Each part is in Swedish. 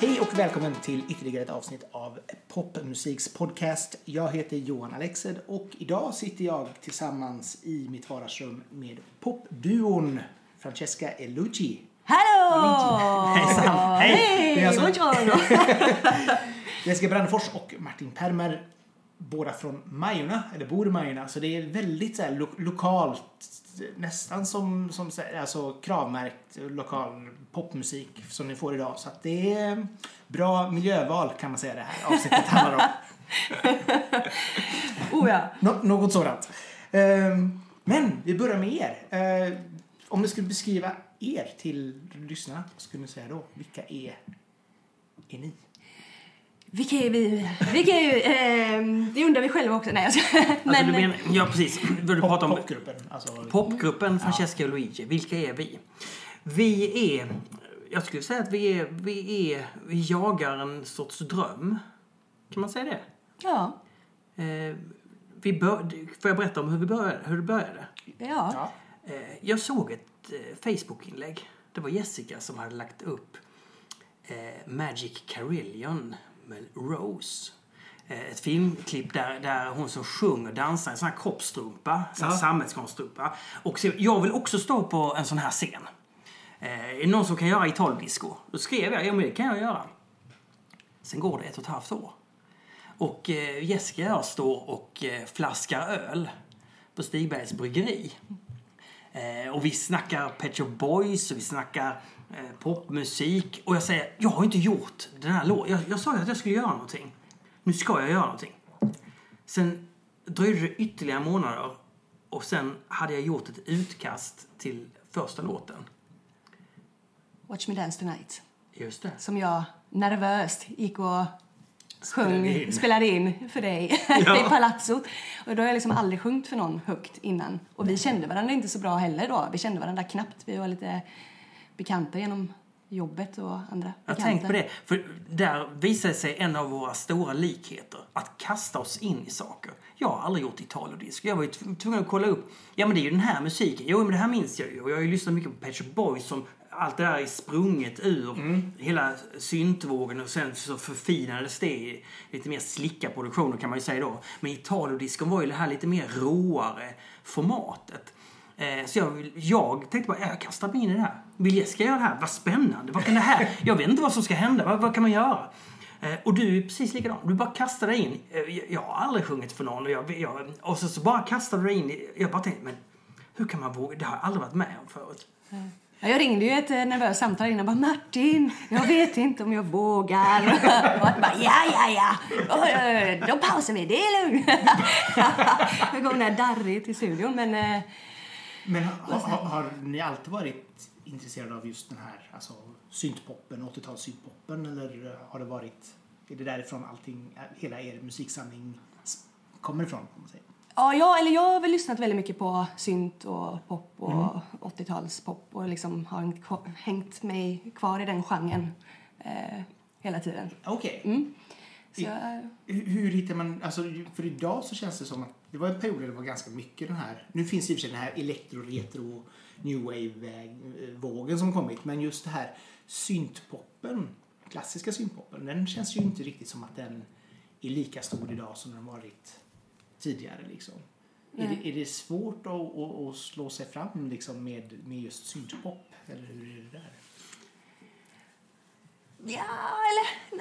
Hej och välkommen till ytterligare ett avsnitt av Popmusiks podcast. Jag heter Johan Alexed och idag sitter jag tillsammans i mitt vardagsrum med popduon Francesca Elucci. Hallå! Hejsan. Hej. Det är Hej! alltså- Buongiorno! Jessica Brannefors och Martin Permer, båda från Majorna, eller bor i Majorna, så det är väldigt så lo lokalt, nästan som, som alltså, kravmärkt lokal popmusik som ni får idag. Så att det är bra miljöval kan man säga det här avsnittet handlar om. Oh ja. Nå- något sådant. Ehm, men vi börjar med er. Ehm, om du skulle beskriva er till lyssnarna, vad skulle ni säga då? Vilka är, är ni? Vilka är vi? Vilka är vi? Ehm, det undrar vi själva också. Nej. Alltså, Men, du menar, ja, precis. Vill du prata om popgruppen. Alltså, popgruppen Francesca och Luigi. Vilka är vi? Vi är... Jag skulle säga att vi är... Vi, är, vi jagar en sorts dröm. Kan man säga det? ja. Eh, vi bör, får jag berätta om hur, vi började, hur det började? Ja. ja. Eh, jag såg ett eh, Facebook-inlägg. Det var Jessica som hade lagt upp eh, Magic Carillion med Rose. Eh, ett filmklipp där, där hon som sjunger dansar i en sån här kroppstrumpa, Ja. sammetskonstrumpa. Och jag vill också stå på en sån här scen. Eh, är det någon som kan göra Italodisco? Då skrev jag, ja men det kan jag göra. Sen går det ett och ett halvt år. Och eh, Jessica och jag står och eh, flaskar öl på Stigbergs bryggeri. Eh, och vi snackar Pet Boys och vi snackar eh, popmusik. Och jag säger, jag har inte gjort den här låten. Jag, jag sa ju att jag skulle göra någonting. Nu ska jag göra någonting. Sen dröjde det ytterligare månader och sen hade jag gjort ett utkast till första låten. Watch me dance tonight. Just det. Som jag nervöst gick och Spelade sjöng, in. spelade in för dig Ja. i Palazzo. Och då har jag liksom aldrig sjungit för någon högt innan. Och vi kände varandra inte så bra heller då. Vi kände varandra knappt. Vi var lite bekanta genom jobbet och andra Jag bekanta. tänkte på det, för där visade sig en av våra stora likheter. Att kasta oss in i saker. Jag har aldrig gjort Italodisc. Jag var ju tv- tvungen att kolla upp. Ja men det är ju den här musiken. Jo men det här minns jag ju. Och jag har ju lyssnat mycket på Pet Shop Boys som allt det där är sprunget ur hela syntvågen och sen så förfinades det i lite mer slicka produktioner kan man ju säga då. Men Italodiscon var ju det här lite mer råare formatet. Eh, Så jag, jag tänkte bara, jag kastar mig in i det här. Vill Jessica göra det här? Vad spännande! Vad kan det här? Jag vet inte vad som ska hända. Vad, vad kan man göra? Eh, Och du är precis likadan. Du bara kastar dig in. Eh, Jag, jag har aldrig sjungit för någon. Och, jag, jag, och så, så bara kastar du dig in. Jag bara tänkte, men hur kan man våga? Det har jag aldrig varit med om förut. Mm. jag ringde ju ett eh, nervöst samtal innan. Bara, Martin, jag vet inte om jag vågar. Och han bara, ja, ja, ja. Och, eh, Då pausar vi, det är lugnt. jag kom där darrig till studion. Men eh, men har, har, har ni alltid varit intresserade av just den här alltså, syntpoppen, 80-tals syntpoppen eller har det varit, är det därifrån allting, hela er musiksamling kommer ifrån? Kan man säga? ja, jag, eller jag har väl lyssnat väldigt mycket på synt och pop och 80-talspop och liksom har hängt mig kvar i den genren eh, hela tiden. Okej. Mm. Eh, Hur, hur hittar man, alltså för idag så känns det som att det var en period där det var ganska mycket den här, nu finns i och för sig den här elektro, retro, new wave-vågen som kommit, men just det här syntpoppen, klassiska syntpoppen, den känns ju inte riktigt som att den är lika stor idag som den varit tidigare liksom. Är det, är det svårt att, att, att slå sig fram liksom med, med just syntpop? Eller hur är det där? Ja, eller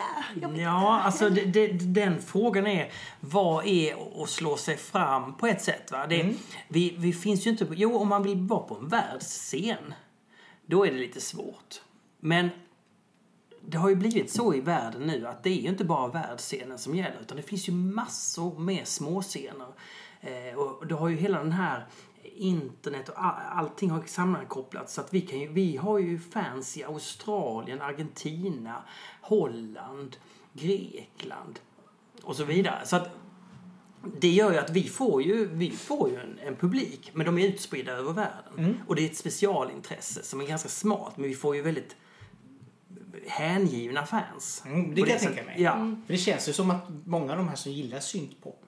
nej. Ja, alltså det, det, den frågan är vad är att slå sig fram på ett sätt? Va? Det, vi, vi finns ju inte... på- Jo, om man vill vara på en världsscen, då är det lite svårt. Men det har ju blivit så i världen nu att det är ju inte bara världsscenen som gäller utan det finns ju massor med småscener. Eh, och du har ju hela den här internet och all, allting har sammankopplats så att vi, kan ju, vi har ju fans i Australien, Argentina, Holland, Grekland och så vidare. Så att det gör ju att vi får ju, vi får ju en, en publik, men de är utspridda över världen. Och det är ett specialintresse som är ganska smart, men vi får ju väldigt hängivna fans. Mm, det kan jag tänka mig. Ja. För det känns ju som att många av de här som gillar syntpop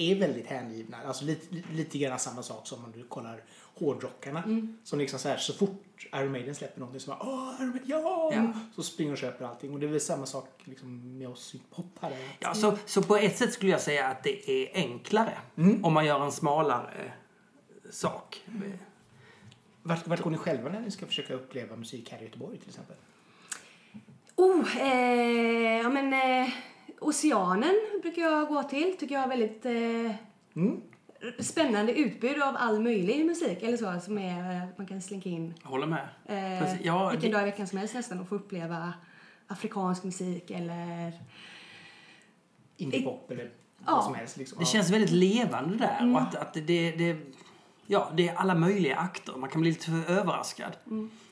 är väldigt hängivna. Alltså lite, lite grann samma sak som om du kollar hårdrockarna. Som liksom så här, så fort Iron Maiden släpper någonting så bara Åh, Iron Maiden, ja! Ja. Så springer och köper allting. Och det är väl samma sak liksom med oss här. Ja, så, så på ett sätt skulle jag säga att det är enklare om man gör en smalare sak. Vart, vart går ni själva när ni ska försöka uppleva musik här i Göteborg till exempel? Oh, eh, ja men eh, Oceanen brukar jag gå till. Tycker jag har väldigt eh, Mm. spännande utbud av all möjlig musik. Eller så, som är, eh, man kan slinka in Jag håller med. eh, Precis. Ja, vilken det- dag i veckan som helst nästan och få uppleva afrikansk musik eller... Indiepop eller Ja. vad som helst. Liksom. Det känns väldigt levande där. Och att, att det, det, ja, det är alla möjliga akter. Man kan bli lite överraskad.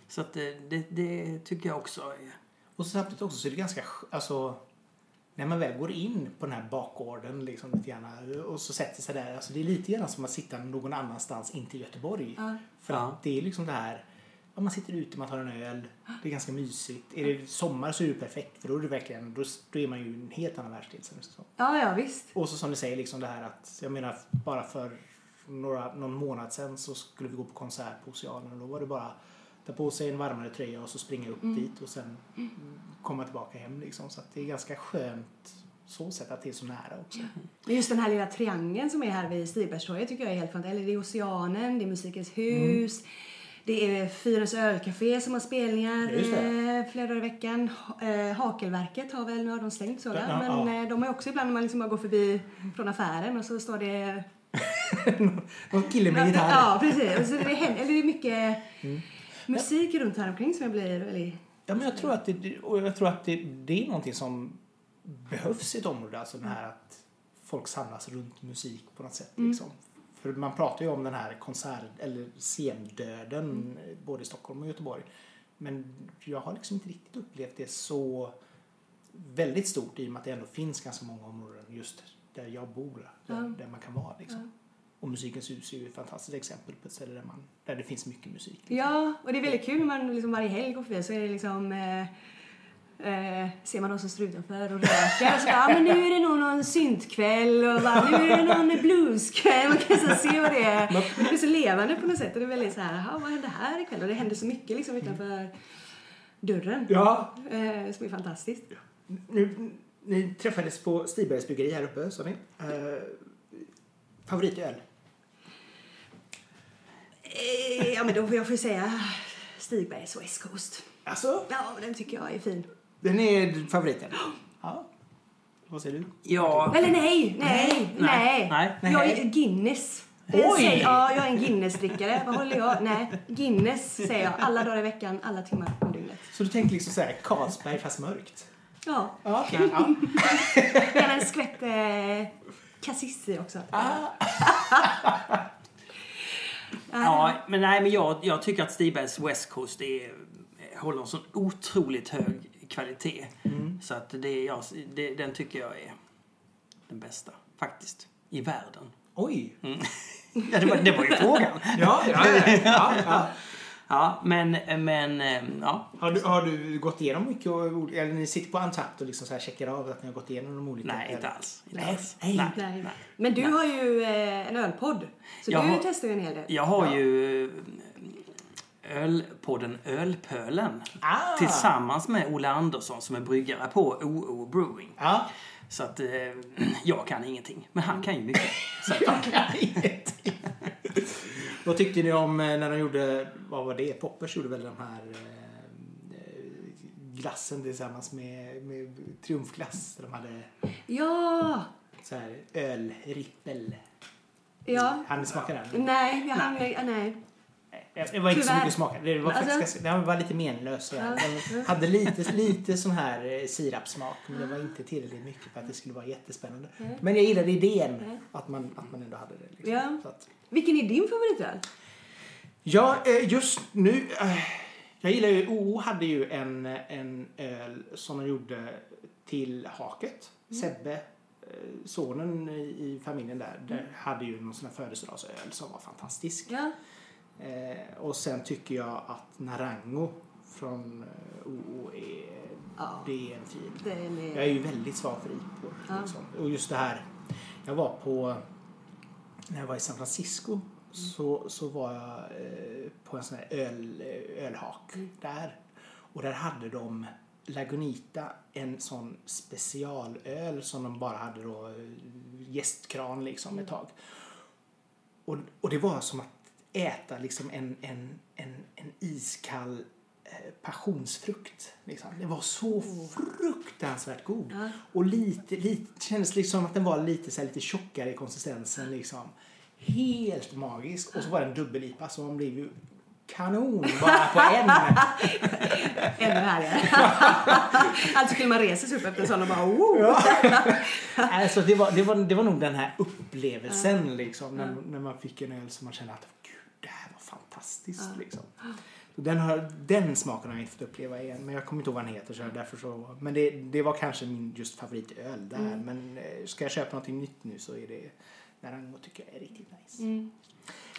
Så att det, det, det tycker jag också är... Och så samtidigt också så är det ganska, sk- alltså när man väl går in på den här bakgården liksom lite grann och så sätter sig där, alltså det är lite grann som att sitta någon annanstans in till Göteborg. Ja. För Ja. att det är liksom det här, ja, man sitter ute, man tar en öl, det är ganska mysigt. Är det sommar så är det perfekt för då är det verkligen, då, då är man ju i en helt annan världsdel. Ja, ja visst. Och så som du säger, liksom det här att, jag menar bara för några, någon månad sedan så skulle vi gå på konsert på Oceanen och då var det bara ta på sig en varmare tröja och så springa upp dit och sen komma tillbaka hem liksom. Så att det är ganska skönt så sätt att det är så nära också. Men just den här lilla triangeln som är här vid Stigbergstorget tycker jag är helt fantastisk. Eller det är Oceanen, det är Musikens hus. Det är Fyrens ölcafé som har spelningar eh, flera dagar i veckan. Eh, Hakelverket har väl, nu har de stängt så Ja, Men ja. eh, de är också ibland när man liksom bara går förbi från affären och så står det... Någon kille med gitarr. Ja, precis. Och så det, eller det är mycket Mm. Musik runt här omkring som jag blir väldigt... Ja, men jag tror att det, och jag tror att det, det är någonting som behövs i ett område. Alltså den här att folk samlas runt musik på något sätt. Liksom. För man pratar ju om den här konsert eller scendöden både i Stockholm och Göteborg. Men jag har liksom inte riktigt upplevt det så väldigt stort i och med att det ändå finns ganska många områden just där jag bor. Där, Ja. där man kan vara liksom. Och Musikens hus är ju ett fantastiskt exempel på ett ställe där, man, där det finns mycket musik. Liksom. Ja, och det är väldigt kul när man liksom varje helg går förbi så är det liksom eh, eh, ser man de som står utanför och röker och så bara, ah, men nu är det nog någon syntkväll och bara, nu är det någon blueskväll. Man kan så se vad det är. Det blir så levande på något sätt och det är väldigt så här, "Jaha, vad händer här ikväll? Och det händer så mycket liksom utanför dörren. Ja, Eh, som är fantastiskt. Nu, ni träffades på Stibergs bryggeri här uppe, sa ni. Uh, favoritöl? Eh, ja, men då får jag får säga Stigbergs West Coast. Alltså, Ja, den tycker jag är fin. den är favoriten? Ja. Vad säger du? Ja, Eller nej, nej, nej. Nej. Jag är Nej. Guinness. Oj! Ja, jag är en Guinness-drickare. Vad håller jag? Nej, Guinness säger jag. Alla dagar i veckan, alla timmar om dygnet. Så du tänker liksom såhär, Carlsberg fast mörkt? Ja, Ja, okej. ja. gärna en skvätt eh, cassis i också. ja, men nej, men jag, jag tycker att Stibergs West Coast är, håller en sån otroligt hög kvalitet. Så att det, jag, det, den tycker jag är den bästa, faktiskt, i världen. Oj! Ja, det var, det var ju frågan. Ja, ja, ja, ja, ja. Ja, men, men eh, ja. Har, du, har du gått igenom mycket? och- Eller ni sitter på Antapt och liksom så här checkar av att ni har gått igenom de olika? Nej, inte alls. Inte Nej, alls. nej. Nej. Men du har ju eh, en ölpodd. Så Jag du har- testar ju en hel del. Jag har ju eh, ölpodden Ölpölen Ah. tillsammans med Olle Andersson som är bryggare på OO Brewing. Ja. Så att eh, jag kan ingenting, men han kan ju mycket. Så att, Vad tyckte ni om eh, när de gjorde, vad var det? Poppers gjorde väl de här eh, glassen tillsammans med, med triumfglass. De hade Ja! så här ölrippel. Ja. Han smakade den? Nej, jag hann... Nej. nej. Det var inte så Tyvärr. mycket smak. Det var, Alltså- faktiskt, den var lite menlös. Så Ja. Den hade lite, lite sån här eh, sirapssmak. Men det var inte tillräckligt mycket för att det skulle vara jättespännande. Men jag gillade idén att man, att man ändå hade det. Liksom. Ja. Vilken är din favoritöl? Ja, eh, just nu... eh, Jag gillar ju... OO hade ju en, en öl som de gjorde till haket. Sebbe, eh, sonen i familjen där, där hade ju någon sån här födelsedagsöl som var fantastisk. Ja. Eh, och sen tycker jag att Narango från eh, OO är... Ja. Det är en fin. Är... Jag är ju väldigt svag för IPOR. Ja. Liksom. Och just det här. Jag var på när jag var i San Francisco så, så var jag eh, på en sån här öl, eh, ölhak där. Och där hade de Lagunita, en sån specialöl som de bara hade då eh, gästkran liksom ett tag. Och, och det var som att äta liksom en, en, en, en iskall passionsfrukt. Liksom. Det var så fruktansvärt god. Ja. Och lite, lite, kändes liksom att den var lite, så här, lite tjockare i konsistensen. Liksom. Helt magisk. Och så var det en dubbel-IPA så man blev ju kanon bara på en. Ännu härligare. alltså skulle man resa sig upp efter en sån och bara oh. Ja. alltså, det, var, det, var, det var nog den här upplevelsen liksom, när, när man fick en öl som man kände att Gud, det här var fantastiskt. Liksom. Den, har, den smaken har jag inte fått uppleva igen. Men jag kommer inte ihåg vad den heter. Så därför så, men det, det var kanske min just favoritöl där. Men eh, ska jag köpa någonting nytt nu så är det Narango tycker jag är riktigt nice.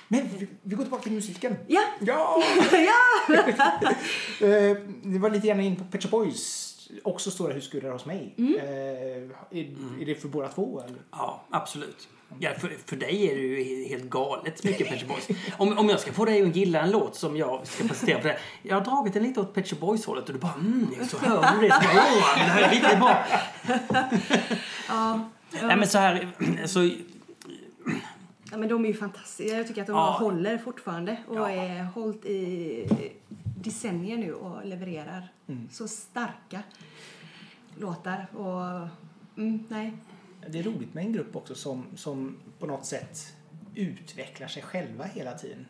Men vi, vi går tillbaka till musiken. Ja. Ja! ja! Eh, det var lite grann in på Pet Boys. Också stora husgudar hos mig. Eh, är, är det för båda två? Eller? Ja, absolut. Ja, för, för dig är det ju helt galet mycket Pet Boys. Om, om jag ska få dig att gilla en låt som jag ska presentera för dig. Jag har dragit den lite åt Pet Boys-hållet och du bara mm, så hör du det. Så bara, Åh, det här är riktigt bra. ja. Nej men så här, så, Ja, men de är ju fantastiska. Jag tycker att de Ja. håller fortfarande och Ja. är hållit i decennier nu och levererar så starka låtar. Och, mm, nej. Det är roligt med en grupp också som, som på något sätt utvecklar sig själva hela tiden.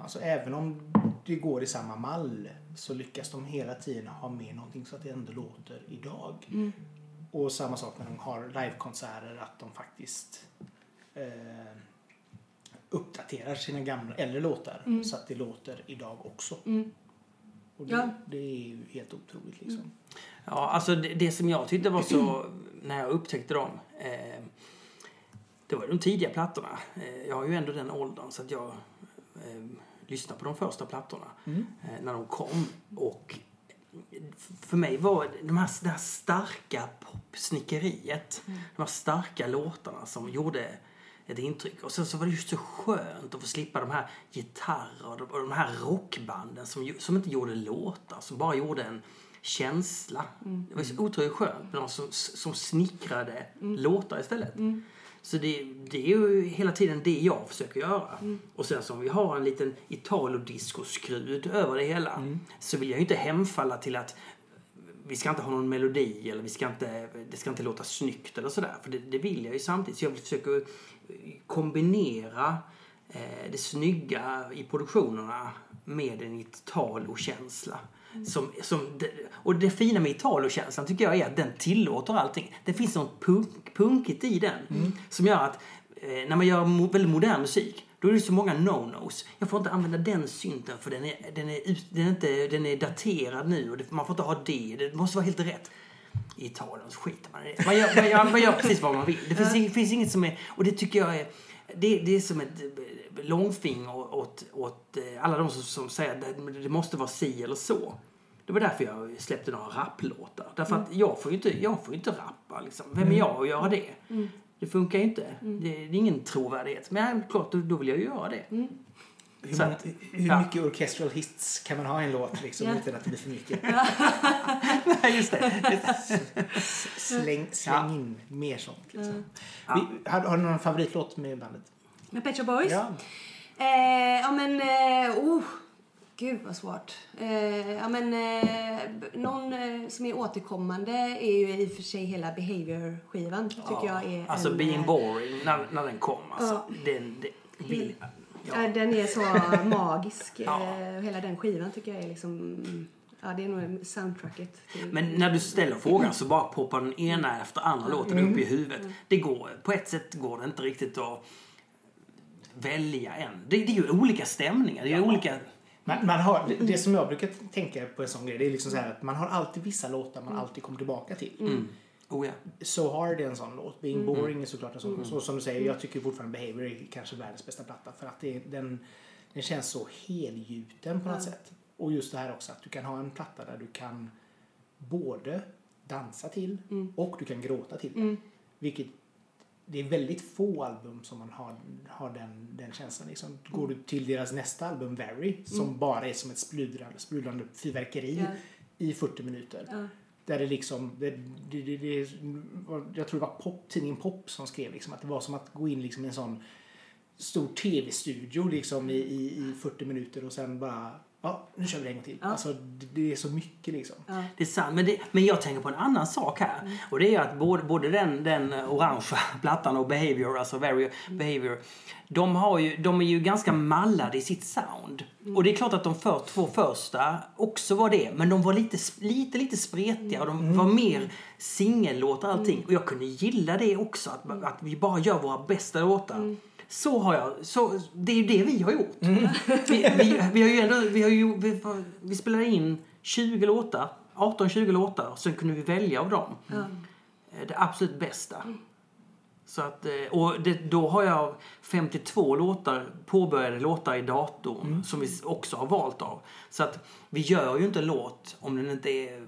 Alltså även om det går i samma mall så lyckas de hela tiden ha med någonting så att det ändå låter idag. Och samma sak när de har livekonserter att de faktiskt eh, uppdaterar sina gamla äldre låtar så att det låter idag också. Mm. Och det, Ja. det är ju helt otroligt liksom. ja, alltså det, det som jag tyckte var så, när jag upptäckte dem. Eh, det var de tidiga plattorna. Eh, jag har ju ändå den åldern så att jag eh, lyssnade på de första plattorna. Mm. eh, när de kom. Och för mig var de här, det här starka popsnickeriet, de här starka låtarna som gjorde ett intryck. Och sen så var det just så skönt att få slippa de här gitarrer och de här rockbanden som, ju- som inte gjorde låtar, som bara gjorde en känsla. Det var så otroligt skönt med någon som, som snickrade låtar istället. Så det, det är ju hela tiden det jag försöker göra. Och sen som vi har en liten italodisco-skrud över det hela så vill jag ju inte hemfalla till att vi ska inte ha någon melodi eller vi ska inte, det ska inte låta snyggt eller sådär. För det, det vill jag ju samtidigt. Så jag eh, kombinera eh, det snygga i produktionerna med en Italo-känsla. Som, som, det- och det fina med Italo-känslan tycker jag är att den tillåter allting. Det finns något punk, punkigt i den som gör att eh, när man gör väldigt modern musik då är det så många no-nos. Jag får inte använda den synten för den är, den är, den är, inte, den är daterad nu och man får inte ha det. Det måste vara helt rätt. I Italien så skiter man i det. Man gör, man gör, man gör precis vad man vill. Det finns, inget, finns inget som är... Och det tycker jag är... Det, det är som ett eh, långfinger åt, åt eh, alla de som, som säger att det, måste vara si eller så. Det var därför jag släppte några rapplåtar. Därför att jag får ju inte, jag får inte rappa liksom. Vem är jag att göra det? Det funkar ju inte. Det, det är ingen trovärdighet. Men klart, då, då vill jag ju göra det. Hur, att- hur ja. mycket orchestral hits kan man ha i en låt liksom, Ja. utan att det blir för mycket? Nej, just det. Släng, släng Ja. in mer sånt. Liksom. Ja. Vi, har, har du någon favoritlåt med bandet? Med Pet Shop Boys? Ja. Eh, ja men, eh, oh, gud vad svårt. Eh, ja men, eh, någon eh, som är återkommande är ju i och för sig hela Behavior-skivan. Tycker jag är Alltså en, Being eh, Boring, när, när den kom. Alltså, Ja. den, den, vill, Ja. ja. Den är så magisk. Ja. Eh, hela den skivan tycker jag är liksom, mm, ja det är nog soundtracket. Till, Men när du ställer frågan så bara poppar den ena efter andra låten upp i huvudet. Det går, på ett sätt går det inte riktigt att välja en. Det, det är ju olika stämningar. Det är ju olika... Man, man har, det, det som jag brukar tänka på en sån grej, det är liksom så här att man har alltid vissa låtar man alltid kommer tillbaka till. Mm. Oh ja. So Hard är en sån låt. Being Boring är såklart en sån. Så som du säger, jag tycker fortfarande Behavior är kanske världens bästa platta. För att det, den, den känns så helgjuten på något sätt. Och just det här också att du kan ha en platta där du kan både dansa till och du kan gråta till. Vilket det är väldigt få album som man har, har den, den känslan. Liksom. Går du till deras nästa album, Very, som bara är som ett sprudlande, sprudlande fyrverkeri Ja. i 40 minuter. Ja. Där det liksom, det, det, det, det, jag tror det var pop, tidningen Pop som skrev liksom att det var som att gå in liksom i en sån stor tv-studio liksom i, i, i 40 minuter och sen bara, ja nu kör vi det en gång till. Ja. Alltså det, det är så mycket liksom. Ja. Det är sant, men, det, men jag tänker på en annan sak här. Och det är att både, både den, den orangea plattan och Behavior, alltså Very Behavior, de, har ju, de är ju ganska mallade i sitt sound. Och det är klart att de för, två första också var det, men de var lite, lite, lite spretiga och de var mer singellåtar och allting. Och jag kunde gilla det också, att, att vi bara gör våra bästa låtar. Så har jag, så, det är ju det vi har gjort. Vi, vi, vi har ju ändå, vi har ju, vi, vi spelade in 20 låtar, 18-20 låtar, sen kunde vi välja av dem. Eh, Det absolut bästa. Så att, eh, och det, då har jag 52 låtar, påbörjade låtar i datorn som vi också har valt av. Så att vi gör ju inte en låt om den inte är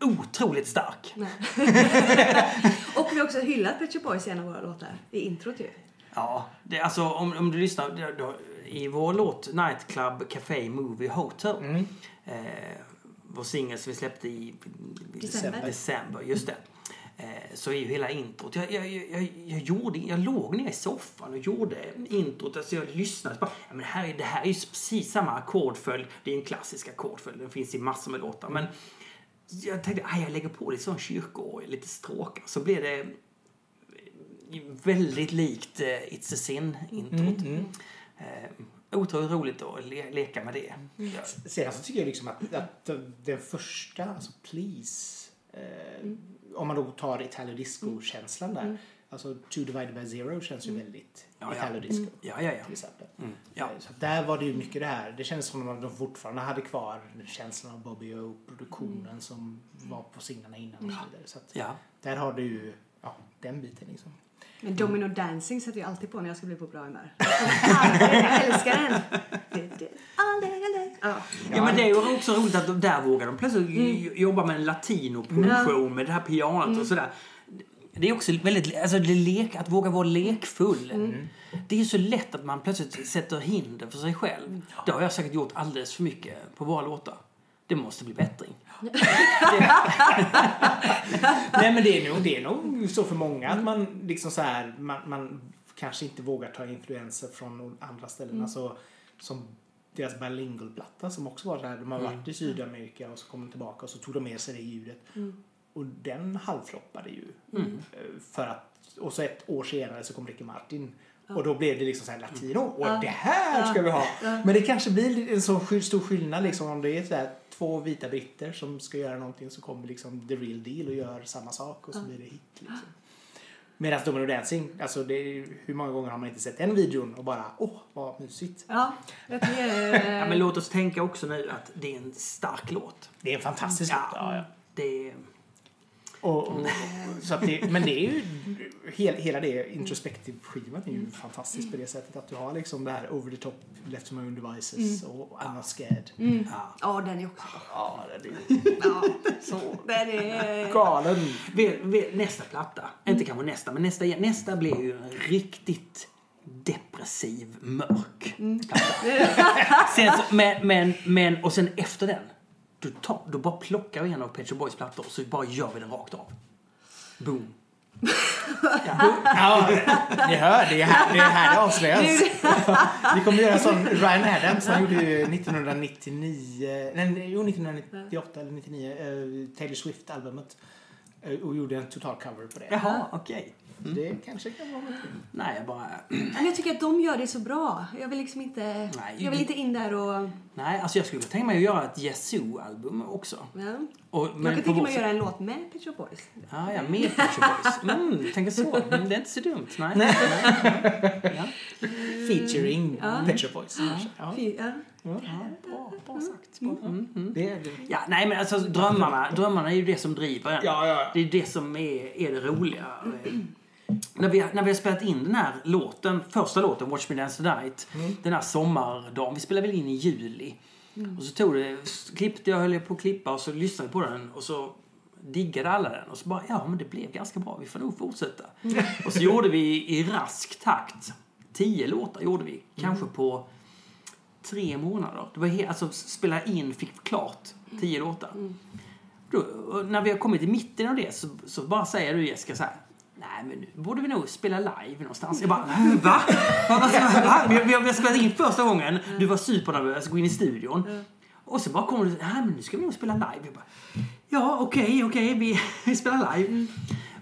otroligt stark. Och vi har också hyllat Pet Shop Boys i en av våra låtar. I introt ju. Ja, det, alltså om, om du lyssnar då, då, i vår låt Nightclub Café Movie Hotel. Eh, vår singel som vi släppte i December. december just det. Eh, så är ju hela introt. Jag, jag, jag, jag, gjorde, jag låg ner i soffan och gjorde introt. Alltså jag lyssnade. Bara, ja, men här är, det här är ju precis samma ackordföljd. Det är en klassisk ackordföljd. Den finns i massor med låtar. Men jag tänkte att jag lägger på lite sån kyrkoorgel, lite stråkar. Så blev det väldigt likt eh, It's a Sin-introt. Eh, otroligt roligt att le- leka med det. Ja. Sedan så tycker jag liksom att, att den första, alltså Please, eh, om man då tar Italo Disco-känslan där, alltså Two divided by zero känns ju väldigt Ja, ja. Italo Disco. Ja, ja, ja. Till exempel. Ja. Eh, Så att där var det ju mycket det här. Det kändes som att de fortfarande hade kvar känslan av Bobby O, produktionen som var på singlarna innan och så vidare. Så att Ja. där har du ju, ja, den biten liksom. Men Domino Dancing sätter jag alltid på när jag ska bli på bra humör. Jag älskar den. Aldrig. Ja. Ja, men det är ju också roligt att de, där vågar de plötsligt mm. jobba med en latino-produktion med det här pianot och sådär. Det är också väldigt, alltså det lek, att våga vara lekfull. Det är ju så lätt att man plötsligt sätter hinder för sig själv. Det har jag säkert gjort alldeles för mycket på våra låtar. Det måste bli bättring. Nej men det är, nog, det är nog så för många att man liksom så här, man, man kanske inte vågar ta influenser från andra ställen. Alltså, som deras bilingual-platta som också var här, de har varit i Sydamerika och så kom de tillbaka och så tog de med sig det ljudet. Och den halvfloppade ju. Eh, För att, och så ett år senare så kom Ricky Martin. Och då blev det liksom så här latino. Och det här ska vi ha! Men det kanske blir en så stor skillnad liksom om det är så här, två vita britter som ska göra någonting så kommer liksom the real deal och gör samma sak och så blir det hit. Liksom. Medan Domino Dancing, alltså det är, hur många gånger har man inte sett den videon och bara åh vad mysigt. Ja, jag tycker... Ja, men låt oss tänka också nu att det är en stark låt. Det är en fantastisk låt. Ja, ja. Det är, Och, och, så att det, men det är ju, hela, hela det introspektiv-skivan är ju fantastisk på det sättet att du har liksom det här over the top, left own devices och I'm not scared. ja. Ja, den är också Ja, det är Ja, så. Den är... galen. Vet- vet- Nästa platta, inte kanske nästa, men nästa, nästa blir ju riktigt depressiv, mörk platta. sen så, men, men, men, och sen efter den, då, tar, då bara plockar vi en av Pet Shop Boys plattor och så bara gör vi den rakt av. Boom. Ja, ni hör, det är här det, är här det avslöjas. Vi kommer göra sån, Ryan Adams, han gjorde ju 1999, nej, jo 1998 eller 99, eh, Taylor Swift-albumet. eh, Och gjorde en total cover på det. Jaha, okej. Det kanske kan vara något. Nej, jag bara... Men jag tycker att de gör det så bra. Jag vill liksom inte... Nej, jag vill inte in där och... Nej, alltså jag skulle tänka mig att göra ett Yazoo-album också. Ja. Och, Jag men kan på tänka mig att göra en låt med Pet Shop Boys. Ja, ja, med Pet Shop Boys. Mm, tänker så. Mm, det är inte så dumt. Nej. Ja. Featuring Ja. Pet Shop Boys. Ja. Ja. Ja, bra, bra sagt. Mm, mm. Det är det. Ja, nej men alltså drömmarna, drömmarna är ju det som driver en. Ja, ja. Det är det som är, är det roliga. Eh, när, vi, när vi har spelat in den här låten, första låten, Watch Me Dance the Night, den här sommardagen, vi spelade väl in i juli. Och så tog det, klippte jag, höll på att klippa och så lyssnade vi på den och så diggade alla den och så bara, ja men det blev ganska bra, vi får nog fortsätta. Och så gjorde vi i rask takt, tio låtar gjorde vi, kanske på tre månader. Det var he- alltså spela in, fick klart tio låtar. Då, och när vi har kommit i mitten av det så, så bara säger du Jessica så här. Nej men nu borde vi nog spela live någonstans. Jag bara, "Äh, va? va? va? va? Vi, har- vi, har- vi har spelat in första gången, du var supernervös, gå in i studion. Och så bara kommer du, nej men nu ska vi nog spela live. Jag bara, ja okej, okej, vi, vi spelar live.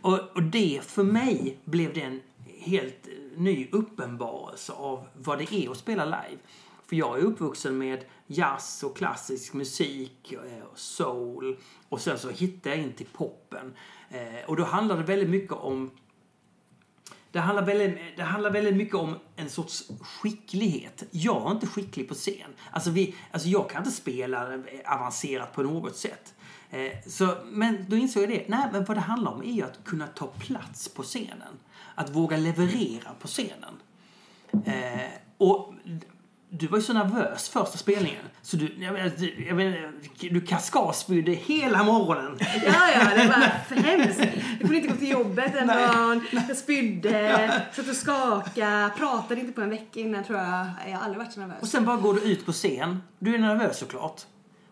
Och, och det för mig blev det en helt eh, ny uppenbarelse av vad det är att spela live. För jag är uppvuxen med jazz och klassisk musik eh, och soul. Och sen så hittade jag in till poppen. Eh, Och då handlar det väldigt mycket om det handlar, väldigt, det handlar väldigt mycket om en sorts skicklighet. Jag är inte skicklig på scen. Alltså, vi, alltså jag kan inte spela avancerat på något sätt. Eh, så, men då insåg jag det. Nej, men vad det handlar om är ju att kunna ta plats på scenen. Att våga leverera på scenen. Eh, och du var ju så nervös första spelningen. Så du, jag vet, du, jag vet, du kaskadspydde hela morgonen. Ja, ja, det var för hemskt. Jag kunde inte gå till jobbet en dag. Jag spydde, satt och skakade, pratade inte på en vecka innan tror jag. Jag har aldrig varit så nervös. Och sen bara går du ut på scen. Du är nervös såklart.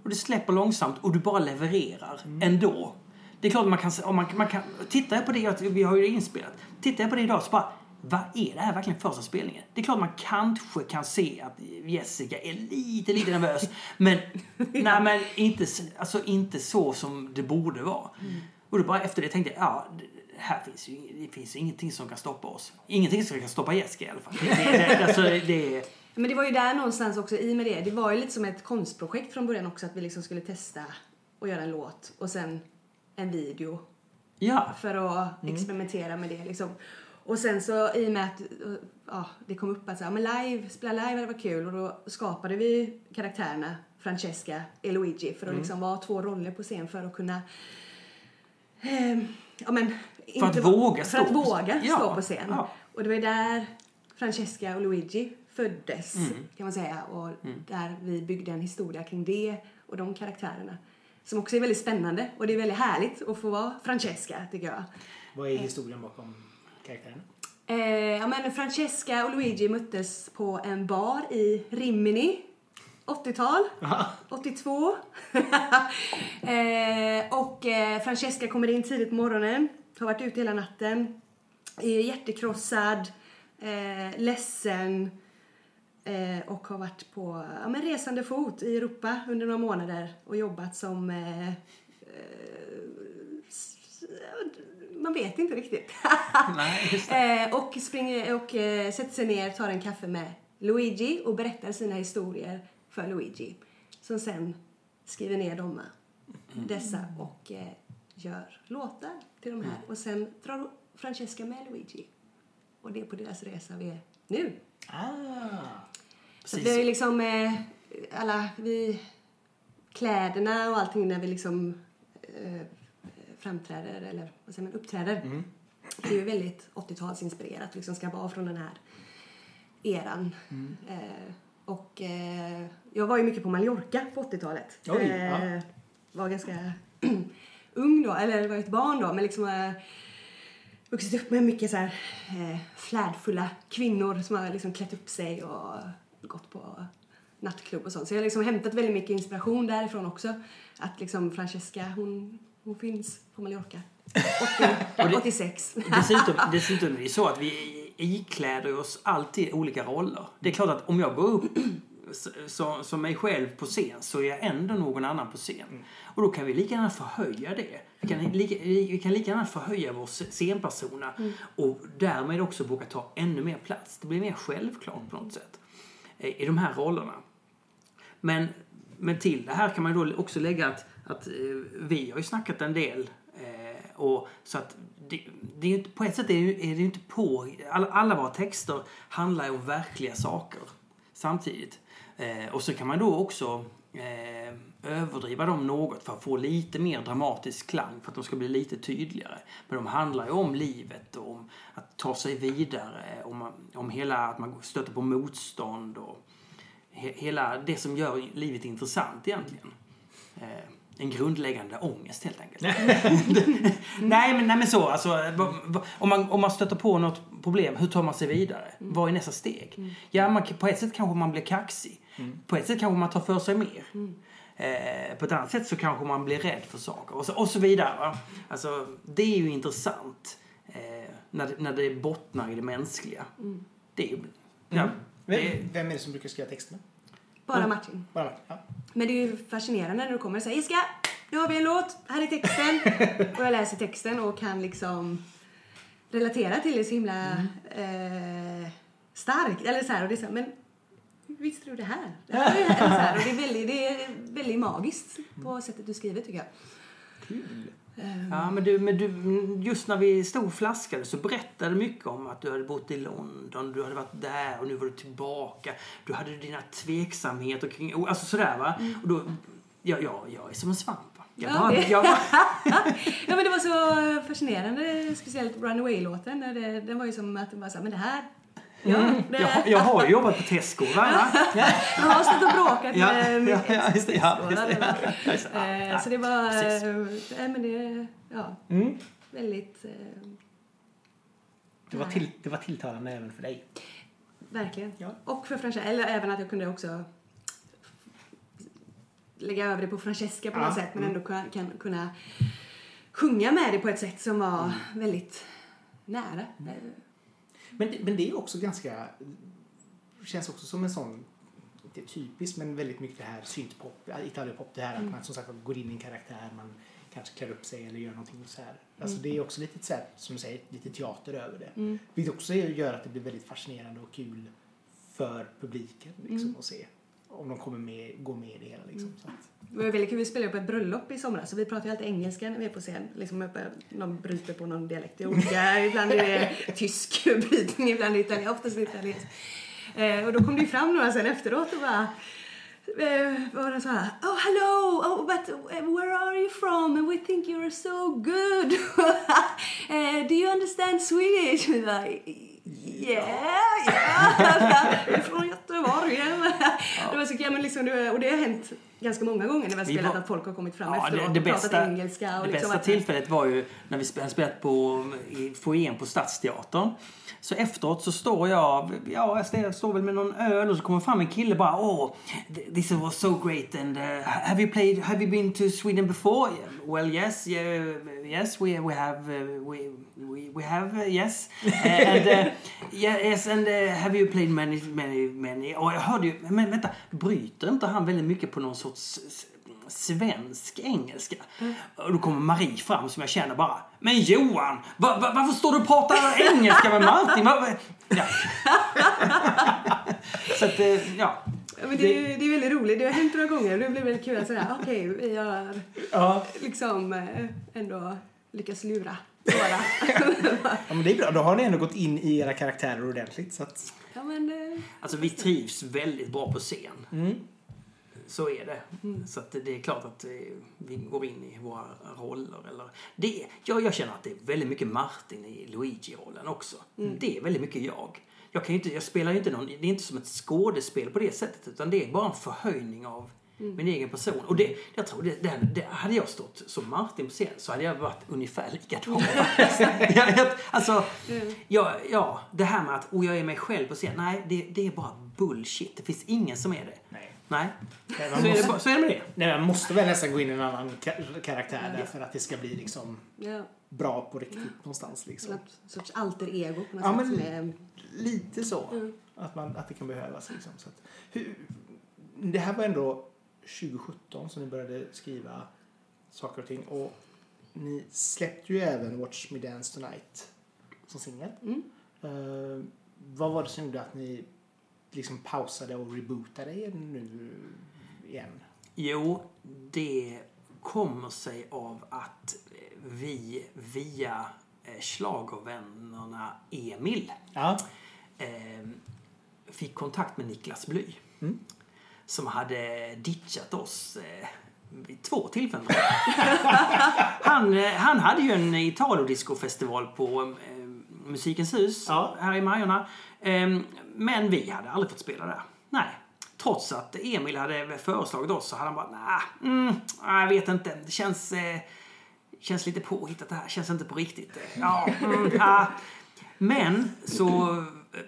Och det släpper långsamt och du bara levererar ändå. Det är klart man kan, man, man kan tittar jag på det, vi har ju det inspelat. Tittar jag på det idag så bara, vad är det här verkligen första spelningen? Det är klart man kanske kan se att Jessica är lite, lite nervös. Men, nej, men inte, alltså, inte så som det borde vara. Och då bara efter det tänkte jag, ja, här finns ju det finns ingenting som kan stoppa oss. Ingenting som kan stoppa Jessica i alla fall. Det, det, alltså, det, Men det var ju där någonstans också i med det. Det var ju lite som ett konstprojekt från början också att vi liksom skulle testa och göra en låt och sen en video ja. för att experimentera med det liksom. Och sen så i och med att ja, det kom upp att så här, men live, spela live det var kul och då skapade vi karaktärerna Francesca och Luigi för att liksom vara två roller på scen för att kunna eh, ja, men, För att våga för stå att på- våga Ja, stå på scen. ja. Och det var där Francesca och Luigi föddes Mm. kan man säga och där vi byggde en historia kring det och de karaktärerna. Som också är väldigt spännande och det är väldigt härligt att få vara Francesca tycker jag. Vad är historien bakom karaktären? Eh, ja, men Francesca och Luigi möttes på en bar i Rimini. 80-tal. 82. eh, och eh, Francesca kommer in tidigt på morgonen. Har varit ute hela natten. Är hjärtekrossad. Eh, ledsen. Eh, och har varit på ja, men resande fot i Europa under några månader och jobbat som eh, man vet inte riktigt. Nej, eh, och springer och eh, sätter sig ner, tar en kaffe med Luigi och berättar sina historier för Luigi. Som sen skriver ner dem, dessa och eh, gör låtar till de här. Och sen drar Francesca med Luigi. Och det är på deras resa vi är nu. Ah. Så vi har ju liksom eh, alla vi kläderna och allting när vi liksom eh, framträder eller vad säger man, uppträder. Det är ju väldigt 80-talsinspirerat liksom ska vara från den här eran. Eh, och eh, jag var ju mycket på Mallorca på 80-talet. Oj, eh, ja. Var ganska ung då, eller var ett barn då, men liksom eh, vuxit upp med mycket så här eh, flärdfulla kvinnor som har liksom klätt upp sig och gått på nattklubb och sånt. Så jag har liksom hämtat väldigt mycket inspiration därifrån också. Att liksom Francesca, hon, hon finns på Mallorca. 80, 86. Dessutom, dessutom är det så att vi ikläder oss alltid olika roller. Det är klart att om jag går upp så, som mig själv på scen så är jag ändå någon annan på scen. Och då kan vi lika gärna förhöja det. Vi kan lika, vi kan lika gärna förhöja vår scenpersona och därmed också våga ta ännu mer plats. Det blir mer självklart på något sätt eh, i de här rollerna. Men, men till det här kan man då också lägga att, att eh, vi har ju snackat en del. Eh, och så att det, det är ju på ett sätt är det, ju- är det ju inte på... Alla, alla våra texter handlar ju om verkliga saker samtidigt. Eh, och så kan man då också eh, överdriva dem något för att få lite mer dramatisk klang för att de ska bli lite tydligare. Men de handlar ju om livet och om att ta sig vidare, om, om hela att man stöter på motstånd och he, hela det som gör livet intressant egentligen. Eh, en grundläggande ångest helt enkelt. nej, men, nej men så, alltså, om, man, om man stöter på något problem, hur tar man sig vidare? Vad är nästa steg? Ja, man, på ett sätt kanske man blir kaxig. På ett sätt kanske man tar för sig mer. Eh, på ett annat sätt så kanske man blir rädd för saker och så, och så vidare. Va? Alltså, det är ju intressant eh, när, det- när det bottnar i det mänskliga. Det är ju... Ja, det, Vem, vem är det som brukar skriva texterna? Bara Martin. Bara Martin? Ja. Men det är ju fascinerande när du kommer och säger Jessica, nu har vi en låt, här är texten. och jag läser texten och kan liksom relatera till det så himla eh, starkt. Eller så här, och det är så här, men visste du det här? Det här är, det här, och det är, väldigt, det är väldigt magiskt på sättet du skriver tycker jag. Kul. Ja, men du, men du, just när vi stod och flaskade så berättade du mycket om att du hade bott i London, du hade varit där och nu var du tillbaka. Du hade dina tveksamheter kring, alltså sådär va. Och då, ja, ja, jag är som en svamp. Jag Ja, bara, det- jag bara, Ja men det var så fascinerande, speciellt Runaway-låten. Den var ju som att så här, men det här Ja, det, jag, har- jag har jobbat på Tesco. Va? Ja, jag har stått och bråkat Ja, med ja, ja, just det, ja, ex- just det, eller- ja, just det, ja, Eh, ja, Så det var, eh, nej men det, ja, Mm. väldigt, eh, Det, var till, det var tilltalande även för dig. verkligen. Ja. Och för Francesca, eller även att jag kunde också lägga över det på Francesca på Ja, något sätt men mm. ändå kan, kan kunna sjunga med det på ett sätt som var Mm. väldigt nära. Eh, Men, det- men det är också ganska... känns också som en sån, inte typiskt, men väldigt mycket det här syntpop, italienpop, det här att man som sagt går in i en karaktär, man kanske klär upp sig eller gör någonting så här. Alltså det är också lite så här, som du säger, lite teater över det. Mm. Vilket också gör att det blir väldigt fascinerande och kul för publiken liksom, att se. Om de kommer med, går med i det hela liksom. Så att, Det var väldigt kul, vi spelade på ett bröllop i somras så vi pratar ju alltid engelska när vi är på scen. Liksom någon bryter på någon dialekt. Det är olika, ibland är det tysk brytning, ibland är det italiensk, oftast italiensk. Eh, och då kom det ju fram några sen efteråt och bara eh, var det så här, oh hello, oh, but where are you from? And we think you're so good. eh, do you understand Swedish? Yeah, yeah. Från Göteborg. Det var så kul, men liksom, och det har hänt ganska många gånger när vi har spelat var- att folk har kommit fram Ja, efteråt det, det och pratat bästa, engelska. Och det liksom bästa att- tillfället var ju när vi spe- hade spelat på, i foajén på Stadsteatern. Så efteråt så står jag, ja jag står- väl med någon öl och så kommer fram en kille bara oh this was so great and uh, have you played, have you been to Sweden before? Well yes, yeah, yes we, we have, uh, we, we, we have uh, yes. Uh, and uh, yes and uh, have you played many, many, many? Och jag hörde ju, men vänta, bryter inte han väldigt mycket på någon sorts s- svensk engelska. Och då kommer Marie fram som jag känner bara Men Johan! Va, va, varför står du och pratar engelska med Martin? Va, va? Ja. Så att, eh, ja. Ja, men det, är, det är väldigt roligt. Det har hänt några gånger och det blir väldigt kul att säga okej, vi har ja. liksom eh, ändå lyckats lura några. ja, men det är bra. Då har ni ändå gått in i era karaktärer ordentligt. Så att, ja, men, eh, Alltså vi trivs väldigt bra på scen. mm. Så är det. Så att det är klart att eh, vi går in i våra roller. Eller, det, ja, jag känner att det är väldigt mycket Martin i Luigi-rollen också. Det är väldigt mycket jag. Jag, kan inte, jag spelar inte någon, det är inte som ett skådespel på det sättet utan det är bara en förhöjning av min egen person. Och det, jag tror det, det, det, hade jag stått som Martin på scen så hade jag varit ungefär likadan. jag, jag, alltså, ja, ja, det här med att och jag är mig själv på scen, nej det, det är bara bullshit. Det finns ingen som är det. Nej. Nej. Så man, är, det, måste, så är det med det. nej, man måste väl nästan gå in i en annan ka- karaktär där för att det ska bli liksom ja, bra på riktigt någonstans. Liksom. något sorts alter ego på något Ja, sätt men- är... Lite så. Mm. Att, man, att det kan behövas. Liksom. Så att, hur, det här var ändå 2017 som ni började skriva saker och ting. Och ni släppte ju även Watch Me Dance Tonight som singel. Mm. Eh, vad var det som gjorde att ni liksom pausade och rebootade nu igen? Jo, det kommer sig av att vi via eh, schlagervännerna Emil Ja. eh, fick kontakt med Niklas Bly. Mm. Som hade ditchat oss eh, vid två tillfällen. han, eh, han hade ju en Italodisco-festival på Musikens hus Ja. här i Majorna. Eh, men vi hade aldrig fått spela där. Nej. trots att Emil hade föreslagit oss så hade han bara, mm, nej, jag vet inte. Det känns, eh, känns lite påhittat det här. Känns inte på riktigt. Ja, mm, ah. Men så eh,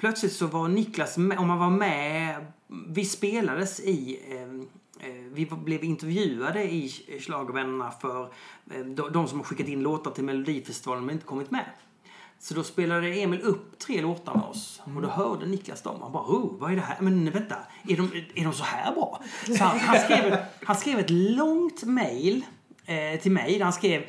plötsligt så var Niklas med, om man var med, vi spelades i eh, eh, vi blev intervjuade i Schlagervännerna för eh, de, de som har skickat in låtar till Melodifestivalen men inte kommit med. Så då spelade Emil upp tre låtar med oss och då hörde Niklas dem. Han bara oh, vad är det här? Men vänta, är de, är de så här bra? Så han, han, skrev, han skrev ett långt mail eh, till mig där han skrev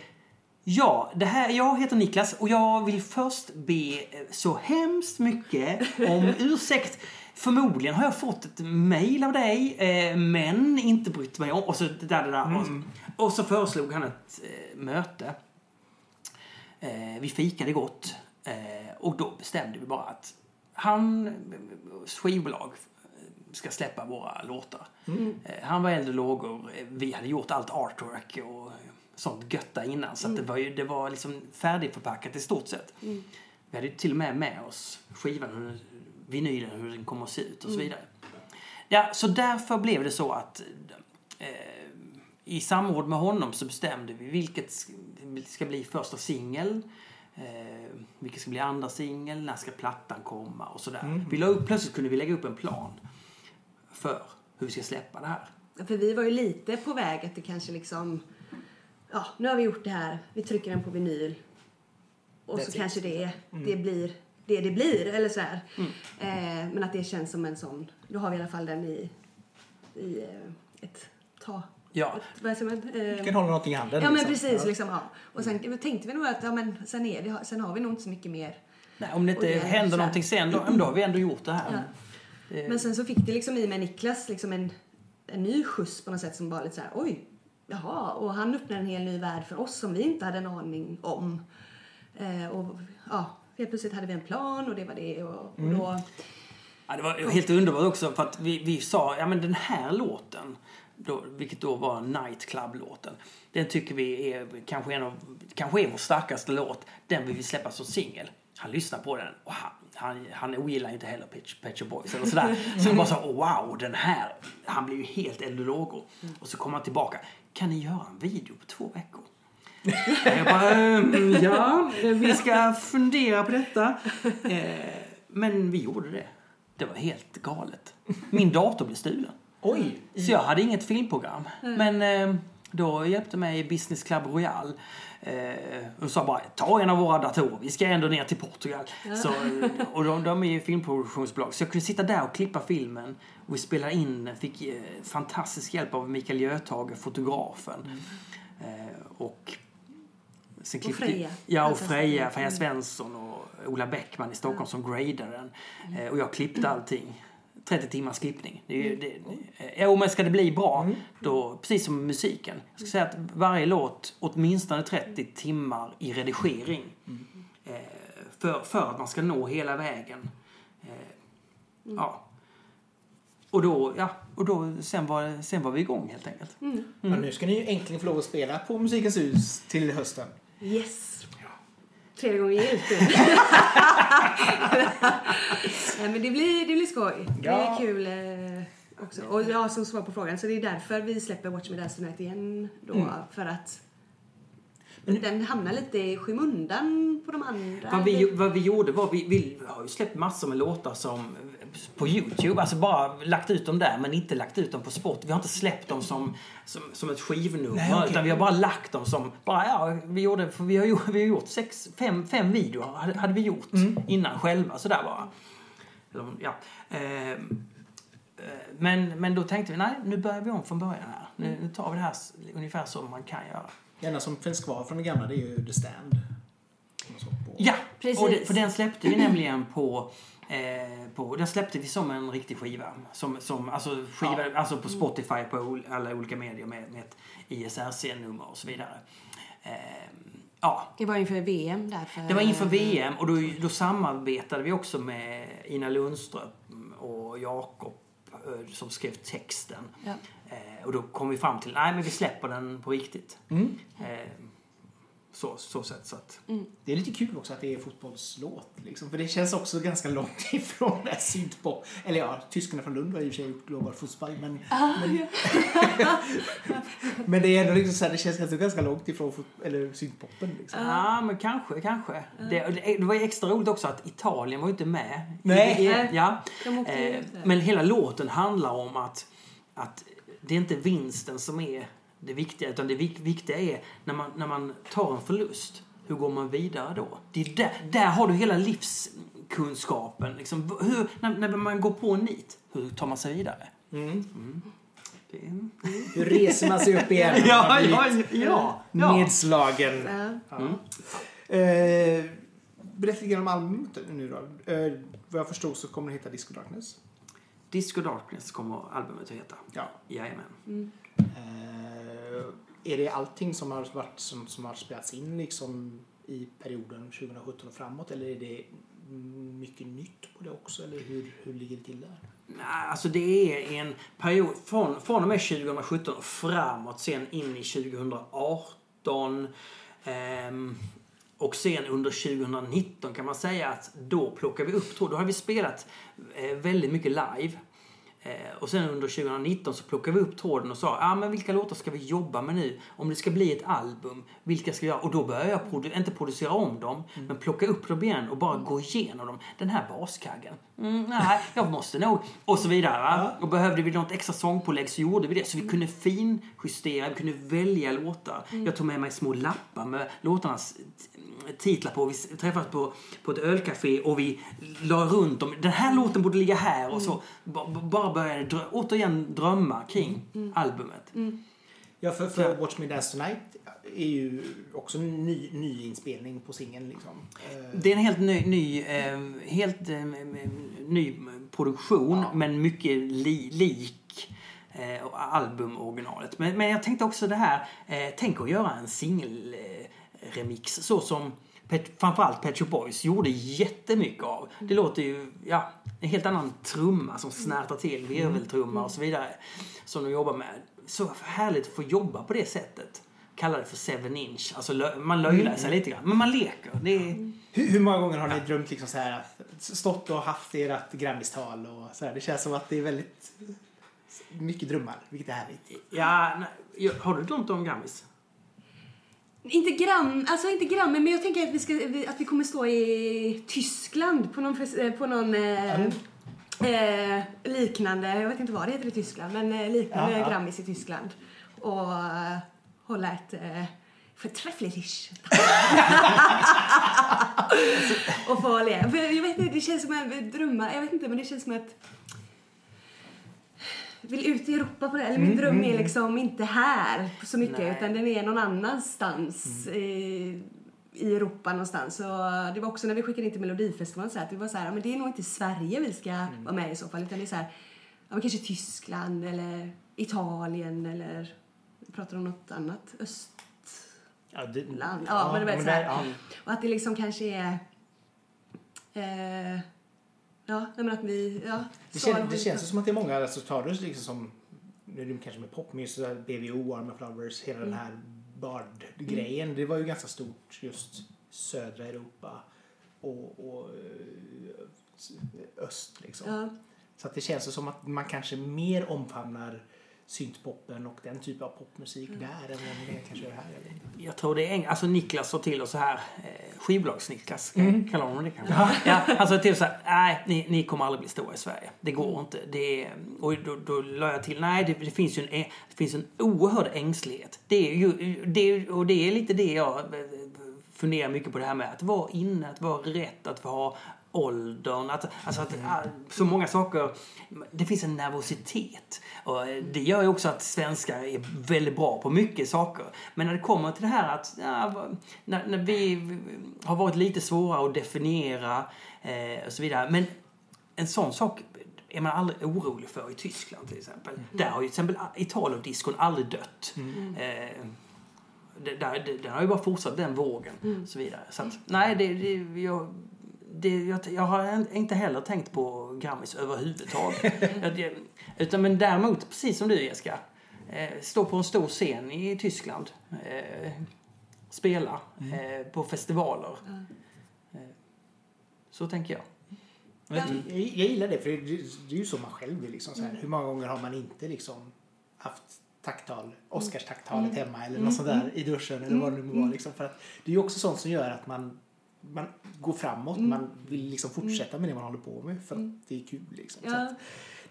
Ja, det här, jag heter Niklas och jag vill först be eh, så hemskt mycket om ursäkt. Förmodligen har jag fått ett mail av dig, eh, men inte brytt mig om. Och så, där, det där. Och, och så föreslog han ett eh, möte. Eh, vi fikade gott eh, och då bestämde vi bara att han, skivbolag, ska släppa våra låtar. Eh, han var och lågor, vi hade gjort allt artwork och sånt götta innan så att det var ju det var liksom färdigförpackat i stort sett. Vi hade ju till och med med oss skivan, vinylen, hur den kommer att se ut och så vidare. Ja, så därför blev det så att eh, i samråd med honom så bestämde vi vilket sk- ska bli första singel, eh, vilket ska bli andra singel, när ska plattan komma och sådär. Vi la upp, plötsligt kunde vi lägga upp en plan för hur vi ska släppa det här. För vi var ju lite på väg att det kanske liksom... Ja, nu har vi gjort det här. Vi trycker den på vinyl. Och That's så it. kanske det, det blir det det blir. Eller så här. Eh, men att det känns som en sån... Då har vi i alla fall den i, i eh, ett ta... Ja, vad säger man? Eh, Du kan hålla någonting i handen. Ja men liksom. precis. Ja. Liksom, ja. Och sen tänkte vi nog att ja, men sen, är det, sen har vi nog inte så mycket mer. nej, om det inte det händer så någonting sen, då, då har vi ändå gjort det här. Ja. Men sen så fick det liksom i med Niklas liksom en, en ny skjuts på något sätt som var lite så här, oj, jaha. Och han öppnade en hel ny värld för oss som vi inte hade en aning om. Eh, och ja, helt plötsligt hade vi en plan och det var det. Och, och då, Ja, det var helt underbart också för att vi, vi sa, ja men den här låten, då, vilket då var Nightclub-låten, den tycker vi är kanske en av, kanske är vår starkaste låt. Den vill vi släppa som singel. Han lyssnar på den och han, han, han ogillar inte heller Pet, Shop Boys eller sådär. Så han bara sa, oh, wow, den här. Han blev ju helt eld och lågor. Och så kom han tillbaka. Kan ni göra en video på två veckor? Jag bara, ehm, ja, vi ska fundera på detta. Eh, men vi gjorde det. Det var helt galet. Min dator blev stulen. Oj! Så jag hade inget filmprogram. Men eh, då hjälpte mig Business Club Royal. Eh, och sa bara, ta en av våra datorer, vi ska ändå ner till Portugal. Så, eh, och de, de är ju filmproduktionsbolag. Så jag kunde sitta där och klippa filmen. Och vi spelade in den, fick eh, fantastisk hjälp av Mikael Göthage, fotografen. Eh, och sen klippte- Freja. Ja, och. Freja, Freja Svensson och Ola Bäckman i Stockholm som gradade den. Eh, och jag klippte allting. 30 timmars klippning. Det är ju, det, eh, jo, men ska det bli bra, då, precis som musiken. Jag ska säga att varje låt, åtminstone 30 timmar i redigering. Eh, för, för att man ska nå hela vägen. Eh, ja. Och då, ja, och då, sen var, sen var vi igång helt enkelt. Ja, nu ska ni ju äntligen få lov att spela på Musikens hus till hösten. yes! Tredje gången gillt nu. Nej, men det blir, det blir skoj. Det Ja. är kul eh, också. Och ja, som svar på frågan, så det är därför vi släpper Watch Me Dance Tonight igen då. För att den hamnar lite i skymundan på de andra. Vad vi, vad vi gjorde var, vi, vi har ju släppt massor med låtar som på Youtube, alltså bara lagt ut dem där men inte lagt ut dem på spot. Vi har inte släppt dem som, som, som ett skivnummer Nej, okej. utan vi har bara lagt dem som, bara ja, vi gjorde, för vi har, gjort- vi har gjort sex, fem, fem videor hade, hade vi gjort innan själva sådär bara. Eller, Ja. Ehm, eh, Men, men då tänkte vi, nej nu börjar vi om från början här. Nu, nu tar vi det här ungefär som man kan göra. Det enda som finns kvar från det gamla det är ju The Stand. Ja, Precis. Och det, för den släppte vi nämligen på, eh, på... Den släppte vi som en riktig skiva. Som, som, alltså, skiva alltså på Spotify, på ol- alla olika medier med, med ett ISRC-nummer och så vidare. Eh, ja, Det var inför VM därför. det var inför VM och då, då samarbetade vi också med Ina Lundström och Jakob eh, som skrev texten. Ja. Eh, och då kom vi fram till nej men vi släpper den på riktigt. Mm. Så, så sätt så att... Det är lite kul också att det är fotbollslåt. Liksom, för det känns också ganska långt ifrån syntpop. Eller ja, tyskarna från Lund har i och för sig gjort global fotboll. Men, men, men det är ändå liksom så här, det känns ändå ganska långt ifrån fot, eller syntpoppen. Liksom. Ja, men kanske, kanske. Det, det, det var ju extra roligt också att Italien var ju inte med. Nej. I, ja. Eh, men hela låten handlar om att, att det är inte vinsten som är det viktiga, utan det vik- viktiga är när man, när man tar en förlust, hur går man vidare då? Det är där, där har du hela livskunskapen. Liksom, hur, när, när man går på en nit, hur tar man sig vidare? Mm. Det är, Hur reser man sig upp igen? när ja, man ja, ja, ja. Nedslagen. Ja. Mm. Eh, berätta lite grann om albumet nu då. Eh, vad jag förstod så kommer det heta Disco Darkness. Disco Darkness kommer albumet att heta. Ja. Jajamän. Eh, är det allting som har, varit, som, som har spelats in liksom i perioden 2017 och framåt eller är det mycket nytt på det också? Eller hur, hur ligger det till där? Nej, alltså det är en period från, från och med 2017 och framåt, sen in i 2018. ehm, och sen under 2019 kan man säga att då plockar vi upp, då har vi spelat eh, väldigt mycket live. Eh, och sen under 2019 så plockade vi upp tråden och sa, ah, men vilka låtar ska vi jobba med nu? Om det ska bli ett album, vilka ska vi göra? Och då började jag produ- inte producera om dem, men plocka upp dem igen och bara gå igenom dem. Den här baskaggen, mm, nej, jag måste nog. Och så vidare. va? Och behövde vi något extra sångpålägg så gjorde vi det. Så vi kunde finjustera, vi kunde välja låtar. Jag tog med mig små lappar med låtarnas titlar på. Vi träffades på, på ett ölcafé och vi la runt dem. Den här låten borde ligga här och så. ba- ba- Bara började drö återigen drömma kring albumet. Ja, för, för Watch Me Dance Tonight är ju också en ny, ny inspelning på singeln liksom. Eh, Det är en helt ny, ny, eh, helt, eh, ny produktion Ja. men mycket li, lik eh, albumoriginalet. Men, men jag tänkte också det här, tänk att göra en singelremix remix, så som Pet, framförallt Pet Shop Boys gjorde jättemycket av. Det låter ju, ja, en helt annan trumma som snärtar till, virveltrumma och så vidare. Som de jobbar med. Så härligt att få jobba på det sättet. Kalla det för seven inch. Alltså lö- man löjlar sig lite grann. Men man leker. Det är, hur, hur många gånger har ni drömt liksom så här, stått och haft ert Grammistal och så här? Det känns som att det är väldigt mycket drömmar, vilket är härligt. ja, nej, har du drömt om Grammis? Inte gram, alltså inte grammen, men jag tänker att vi, ska, att vi kommer stå i Tyskland på någon, eh, på någon eh, eh, liknande, jag vet inte vad det heter i Tyskland, men eh, liknande Ja, ja. Grammis i Tyskland. Och hålla ett eh, förträffligt Och få le. För jag vet inte, det känns som en drömmar, jag vet inte, men det känns som att vill ut i Europa på det. Eller min dröm är liksom inte här så mycket Nej. utan den är någon annanstans i, i Europa någonstans. Så det var också när vi skickade in till Melodifestivalen så att det var så här, men det är nog inte Sverige vi ska vara med i så fall utan det är så här, ja, men kanske Tyskland eller Italien eller vi pratar om något annat öst Ja, det, land. Ja, men det var så här. ja. och att det liksom kanske är eh, ja, men att vi ja, Det, så- känns, det känns som att det är många, tar du liksom som, nu kanske med popmusik, så här BVO, Arma Flowers, hela den här Bard-grejen. Det var ju ganska stort just södra Europa och, och eh, öst liksom. ja. Så att det känns som att man kanske mer omfamnar syntpoppen och den typen av popmusik där än vad det kanske är här. Inte. Jag tror det är en, alltså Niklas sa till oss så här, eh, skivbolags-Niklas, mm. kallar honom det kanske? Ja, han sa till oss så här, nej ni, ni kommer aldrig bli stora i Sverige. Det går inte. Det och då, då la jag till, nej det, det, finns ju en, ä- det finns en oerhörd ängslighet. Det är ju, det, och det är lite det jag eh, funderar mycket på det här med att vara inne, att vara rätt, att vara åldern, att, alltså att ah, så många saker, det finns en nervositet. Och eh, det gör ju också att svenskar är väldigt bra på mycket saker. Men när det kommer till det här att, ja, när, när vi har varit lite svåra att definiera eh, och så vidare. Men en sån sak är man aldrig orolig för i Tyskland till exempel. Där har ju till exempel Italo-diskon aldrig dött. Eh, där, det, den har ju bara fortsatt den vågen. Och så vidare. Så att, nej, det, det, jag, det, jag, jag har inte heller tänkt på Grammis överhuvudtaget. Jag- Utan men däremot, precis som du Jessica, eh, stå på en stor scen i Tyskland. Eh, spela eh, på festivaler. Eh, så tänker jag. Jag, jag, jag gillar det, för det, det är ju så man själv är. Liksom, så här. Hur många gånger har man inte liksom haft tacktal, Oscars-tacktalet hemma eller något sånt där i duschen eller vad det nu må vara. Liksom, för att det är ju också sånt som gör att man, man går framåt, man vill liksom fortsätta med det man håller på med för att det är kul. Liksom. Ja. att,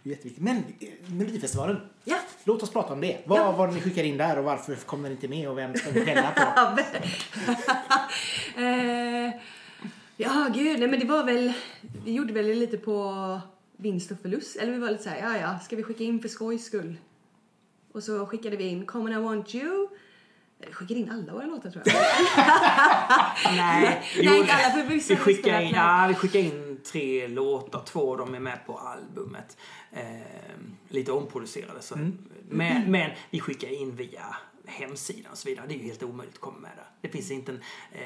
det är jätteviktigt. Men eh, Melodifestivalen, Ja. låt oss prata om det. Vad Ja. var det ni skickade in där och varför kom den inte med och vem ska vi skälla på? eh, ja, gud. Nej, men det var väl... Vi gjorde väl lite på vinst och förlust. Eller vi var lite så här, ja, ja, ska vi skicka in för skojs skull? Och så skickade vi in Come and I want you. Vi skickade in alla våra låtar tror jag. Nej, Nej, inte alla, för vissa vi skickar in, ja, vi skickar in tre låtar, två av dem är med på albumet. Eh, lite omproducerade. Så. Mm. Men, men vi skickar in via hemsidan och så vidare. Det är ju helt omöjligt att komma med där. Det finns inte en, eh,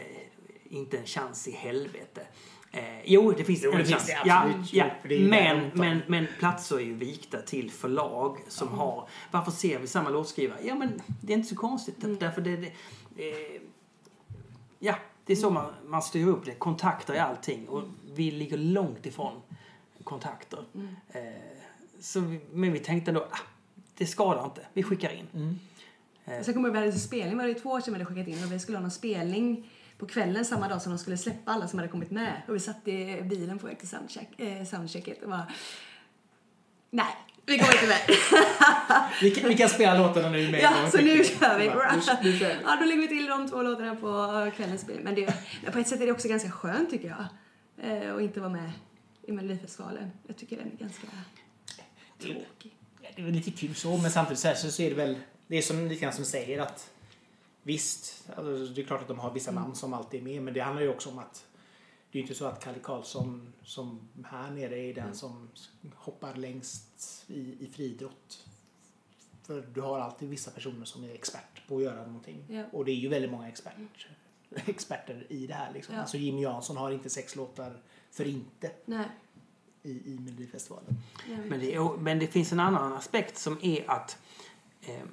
inte en chans i helvete. Eh, jo, det finns Jo, en det finns chans. det ja, absolut. ja. Jo, för det Men, men, men platser är ju vikta till förlag som har... Varför ser vi samma låtskrivare? Ja, men det är inte så konstigt. Mm. Därför det, det, eh, Ja, det är så man, man styr upp det. Kontakter är allting. Och vi ligger långt ifrån kontakter. Mm. Eh, så vi, men vi tänkte då, ah, det skadar inte. Vi skickar in. Sen kommer vi hade en spelning, var det två år sedan vi hade skickat in och vi skulle ha någon spelning på kvällen samma dag som de skulle släppa alla som hade kommit med. Och vi satt i bilen på väg till soundcheck, eh, soundchecket och bara Nej, vi kommer inte med. Vi kan, vi kan spela låtarna nu med ja, så nu kör vi. Ja, nu- nu kör vi. Ja, då lägger vi till de två låtarna på kvällens spelning. Men, det, men på ett sätt är det också ganska skönt tycker jag. Eh, att inte vara med i Melodifestivalen. Jag tycker den är ganska tråkig. Det är väl lite kul så, men samtidigt så, här, så, så är det väl, det är som lite grann som säger att visst, alltså, det är klart att de har vissa namn som alltid är med, men det handlar ju också om att det är inte så att Kalle Karlsson som här nere är den som hoppar längst i, i friidrott. För du har alltid vissa personer som är expert på att göra någonting. Ja. Och det är ju väldigt många expert, experter i det här. Liksom. Ja. Alltså Jimmy Jansson har inte sex låtar för inte Nej. i, i Melodifestivalen. Men det, men det finns en annan aspekt som är att eh,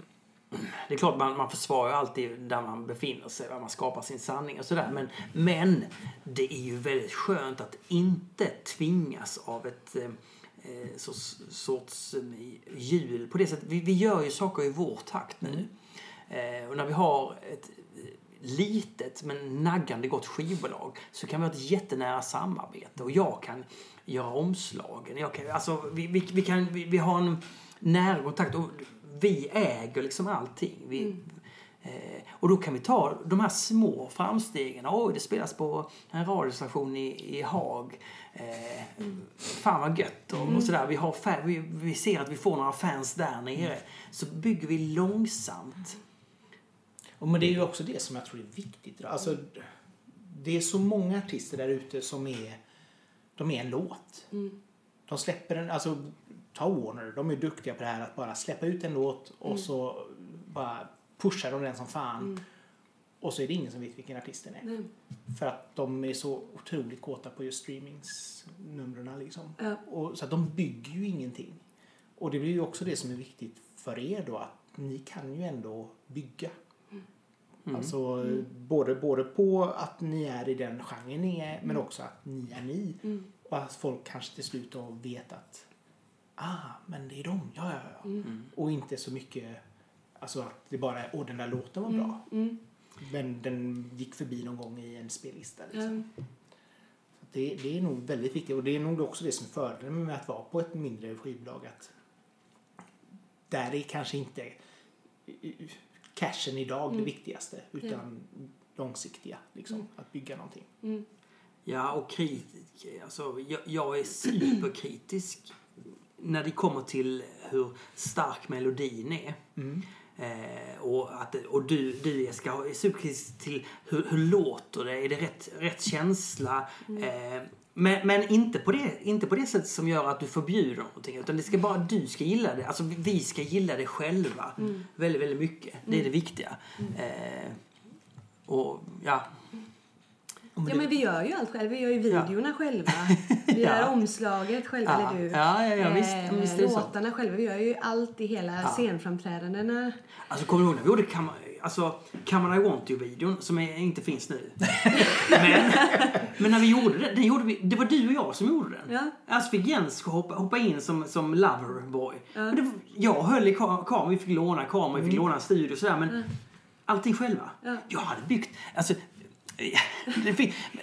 det är klart man, man försvarar alltid där man befinner sig, där man skapar sin sanning och sådär. Men, men det är ju väldigt skönt att inte tvingas av ett eh, eh, sorts, sorts eh, hjul på det sättet. Vi, vi gör ju saker i vår takt nu. Eh, och när vi har ett eh, litet men naggande gott skivbolag så kan vi ha ett jättenära samarbete och jag kan göra omslagen. Jag kan, alltså, vi, vi, vi, kan, vi, vi har en nära kontakt och vi äger liksom allting. Vi, eh, och då kan vi ta de här små framstegen. Oj, det spelas på en radiostation i, i Haag. Eh, Fan vad gött och, och sådär. Vi, har vi, vi ser att vi får några fans där nere. Så bygger vi långsamt. Och men det är ju också det som jag tror är viktigt. Alltså, det är så många artister där ute som är, de är en låt. De släpper en, alltså ta Warner, de är duktiga på det här att bara släppa ut en låt och så bara pushar de den som fan. Och så är det ingen som vet vilken artist den är. Nej. För att de är så otroligt kåta på just streamingsnumren liksom. Ja. Och, så att de bygger ju ingenting. Och det blir ju också det som är viktigt för er då att ni kan ju ändå bygga. Alltså både, både på att ni är i den genren ni är men också att ni är ni. Och att folk kanske till slut då vet att ah, men det är de, ja ja ja. Och inte så mycket alltså att det bara är, åh den där låten var bra. Mm. Men den gick förbi någon gång i en spellista. Liksom. Så Det, det är nog väldigt viktigt och det är nog också det som är fördelen med att vara på ett mindre skivbolag. Att där är kanske inte cashen idag det viktigaste utan långsiktiga. Liksom, Att bygga någonting. Ja, och kritik. Alltså, jag, jag är superkritisk när det kommer till hur stark melodin är. Eh, och att, och du, du Jessica, är superkritisk till hur, hur låter det? Är det rätt, rätt känsla? Eh, men, men inte, på det, inte på det sättet som gör att du förbjuder någonting. Utan det ska bara du ska gilla det. Alltså vi ska gilla det själva. Väldigt, väldigt mycket. Det är det viktiga. Eh, och ja, Ja men vi gör ju allt själva. Vi gör ju videorna själva. Vi gör Ja. omslaget själva, Ja. eller du. Ja, ja, ja, visst. Ja, visst låtarna själva. Vi gör ju allt i hela scenframträdandena. Alltså kommer du ihåg när vi gjorde kam- alltså Come On I Want You-videon som är, inte finns nu. men, men när vi gjorde det, det, gjorde vi, det var du och jag som gjorde den. Ja. Alltså fick Jens hoppa, hoppa in som, som loverboy. Det, var- jag höll i ka- kameran, vi fick låna kameran, vi fick låna en studio och sådär. Men allting själva. Ja. Jag hade byggt, alltså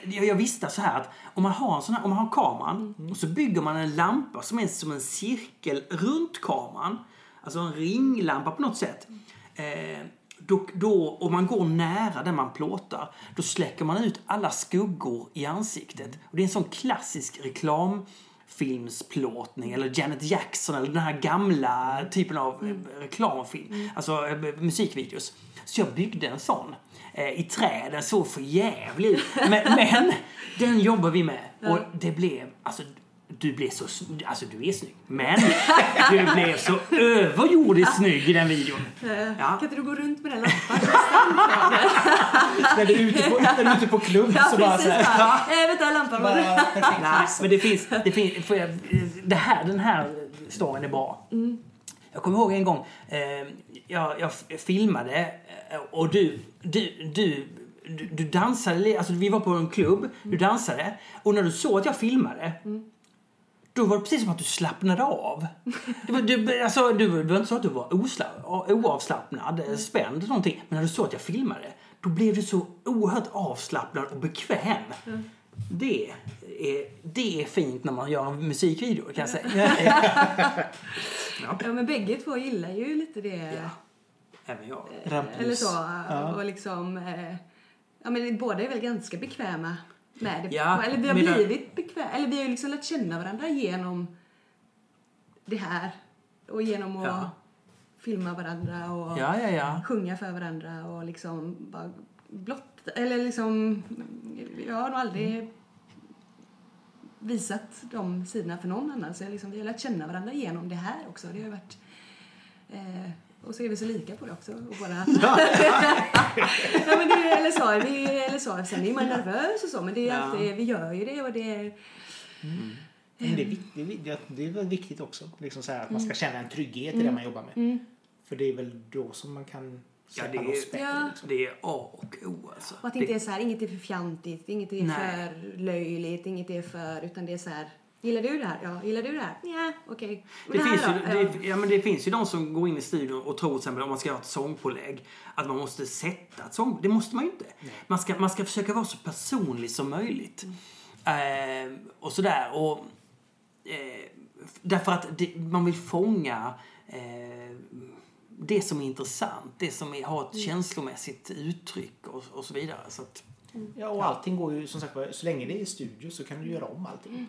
jag, visste så här att om man har en sån här, om man har kameran och så bygger man en lampa som är som en cirkel runt kameran. Alltså en ringlampa på något sätt. Eh, då, då, och man går nära där man plåtar, då släcker man ut alla skuggor i ansiktet. Och det är en sån klassisk reklamfilmsplåtning eller Janet Jackson eller den här gamla typen av eh, reklamfilm, alltså eh, musikvideos. Så jag byggde en sån i trä. Den såg för jävlig ut. Men, men den jobbar vi med. Och det blev, alltså du blev så, alltså du är snygg. Men du blev så överjordiskt snygg i den videon. Eh, Ja. Kan inte du gå runt med den lampan? När du är ute på, när du är ute på klubb ja, så bara så här. Bara, äh, vänta, lampan. Perfekt. Nej, men det finns, det finns, får jag, det här, den här storyn är bra. Jag kommer ihåg en gång, eh, jag, jag filmade eh, och du, du, du, du, du dansade, alltså vi var på en klubb, du dansade och när du såg att jag filmade då var det precis som att du slappnade av. Det var, du, alltså, du, det var inte så att du var osla, oavslappnad, eh, spänd någonting. Men när du såg att jag filmade, då blev du så oerhört avslappnad och bekväm. Det, är, det är fint när man gör en musikvideo kan jag säga. Ja, men bägge två gillar ju lite det. Även jag. Rampljus. Eller så. Ja. Och liksom... Eh, ja, men båda är väl ganska bekväma med det. Ja, eller vi har mina- blivit bekväma. Eller vi har ju liksom lärt känna varandra genom det här. Och genom att Ja. filma varandra och Ja, ja, ja. sjunga för varandra och liksom bara blott... Eller liksom... Jag har nog aldrig visat de sidorna för någon annan. Så jag liksom, vi har lärt känna varandra genom det här också. Det har varit... Eh, och så är vi så lika på det också. Och bara... ja, men det är, eller så, vi, eller så. Sen är man nervös och så, men det är Ja. alltid, vi gör ju det och det är... Men det, är viktigt, det, är det är väl viktigt också. Liksom så här, att man ska känna en trygghet i det man jobbar med. För det är väl då som man kan Ja, det är-. Ja. Liksom. Det är A och O alltså. Och att det inte är så här, inget är för fjantigt, inget är Nej. för löjligt, inget är för, utan det är så här, gillar du det här? Ja, gillar du det här? Ja, okej. Det Men finns, ju, det, ja, men det finns ju de som går in i studion och tror till exempel om man ska göra ett sångpålägg att man måste sätta ett sång. Det måste man ju inte. Man ska, man ska försöka vara så personlig som möjligt. Eh, och sådär. Och, eh, därför att det, man vill fånga eh, det som är intressant, det som är, har ett känslomässigt uttryck och, och så vidare. Så att, Ja, och allting går ju som sagt så länge det är studio så kan du göra om allting.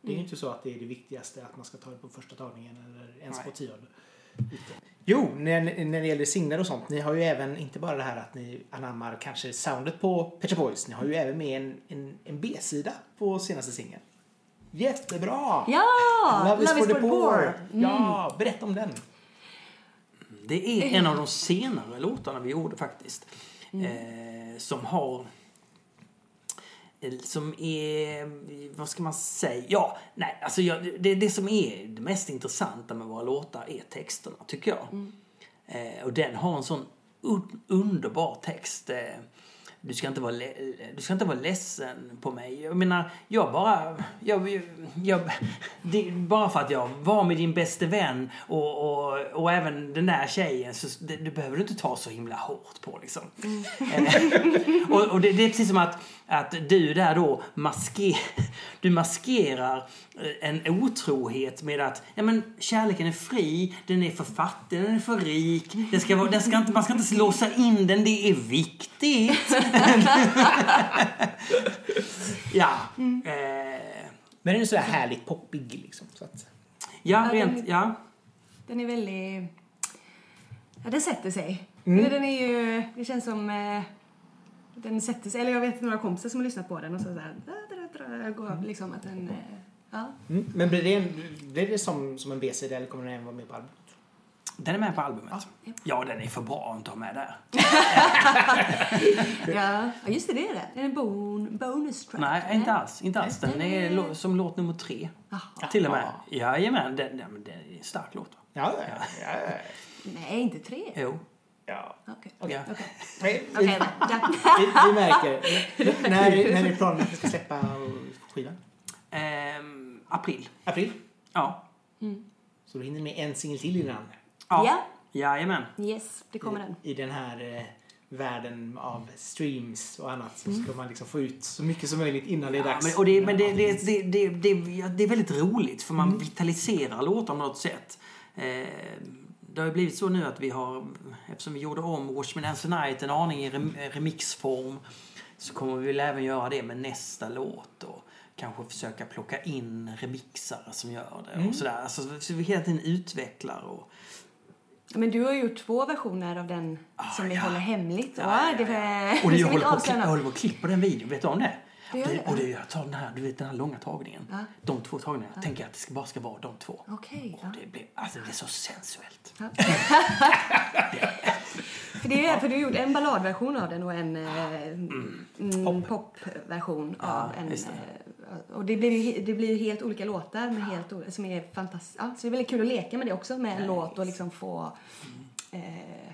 Det är ju inte så att det är det viktigaste att man ska ta det på första tagningen eller ens Nej. på tionde. Jo, när, när det gäller singlar och sånt. Ni har ju även, inte bara det här att ni anammar kanske soundet på Pet Shop Boys. Ni har ju även med en, en, en B-sida på senaste singeln. Jättebra! Ja! Love is for the poor. Mm. Ja, berätta om den. Det är en av de senare låtarna vi gjorde faktiskt. Eh, som har... eh, Som är... Vad ska man säga? Ja, nej, alltså jag, det, det som är det mest intressanta med våra låtar är texterna, tycker jag. Eh, och den har en sån un, underbar text. Eh, du ska, inte vara du ska inte vara ledsen på mig. Jag menar, jag bara... Jag, jag, det, bara för att jag var med din bäste vän och, och, och även den där tjejen så det, det behöver du inte ta så himla hårt på liksom. Eh, och och det, det är precis som att, att du där då masker, du maskerar eh, en otrohet med att ja, men, kärleken är fri, den är för fattig, den är för rik. Den ska vara, den ska inte, man ska inte låsa in den, det är viktigt. ja. Eh, Men den är så här härligt poppig liksom. Så att, ja, rent, den- ja. Den är väldigt... Ja, den sätter sig. Mm. Den är ju... Det känns som... Eh, den sätter sig. Eller jag vet några kompisar som har lyssnat på den och så da, går, liksom att den... Eh, ja. mm. Men blir det, en, blir det som, som en B-sida eller kommer den även vara med på albumet? Den är med på albumet. Ja, den är för bra att inte ha med där. ja. ja, just det, det är det. Det är en bon, bonus track. Nej, inte alls. Inte alls. Den är som låt nummer tre. Jaha. Till och med. Jajamän, den, den, den är en stark låt. Ja, ja, ja. ja. Nej, inte tre. Jo. Ja. Okej. Ja. Okej. Nej, vi, Okej, ja. vi, vi märker. när, när är planen att vi ska släppa skivan? Ehm, april. April? Ja. Så då hinner med en singel till innan. Ja. Ja. Jajamän. Yes, det kommer den. I den här eh, världen av streams och annat så ska man liksom få ut så mycket som möjligt innan det är Ja, dags. men, och det, men det, det, det, det, det, ja, det är väldigt roligt för man vitaliserar låtar på något sätt. Eh, det har ju blivit så nu att vi har, eftersom vi gjorde om Watchmen the Night en aning i rem, remixform så kommer vi väl även göra det med nästa låt och kanske försöka plocka in remixare som gör det och sådär. Alltså, så vi hela tiden utvecklar och Men du har gjort två versioner av den som vi ja. håller hemligt. Ja, Ja, ja, det. Och det, jag, håller på, klippa- jag håller på att klippa den videon, vet du om det? Det det, och det, jag tar den här, du vet den här långa tagningen. Ja. De två tagningarna, jag tänker att det ska, bara ska vara de två. Och ja. det, blir, alltså, det blir så sensuellt. För, det är, för du gjorde en balladversion av den och en eh, mm, popversion av en... eh, och det blir det blir helt olika låtar med helt, som är fantastiska. Ja, så det är väldigt kul att leka med det också med en låt och liksom få... Eh,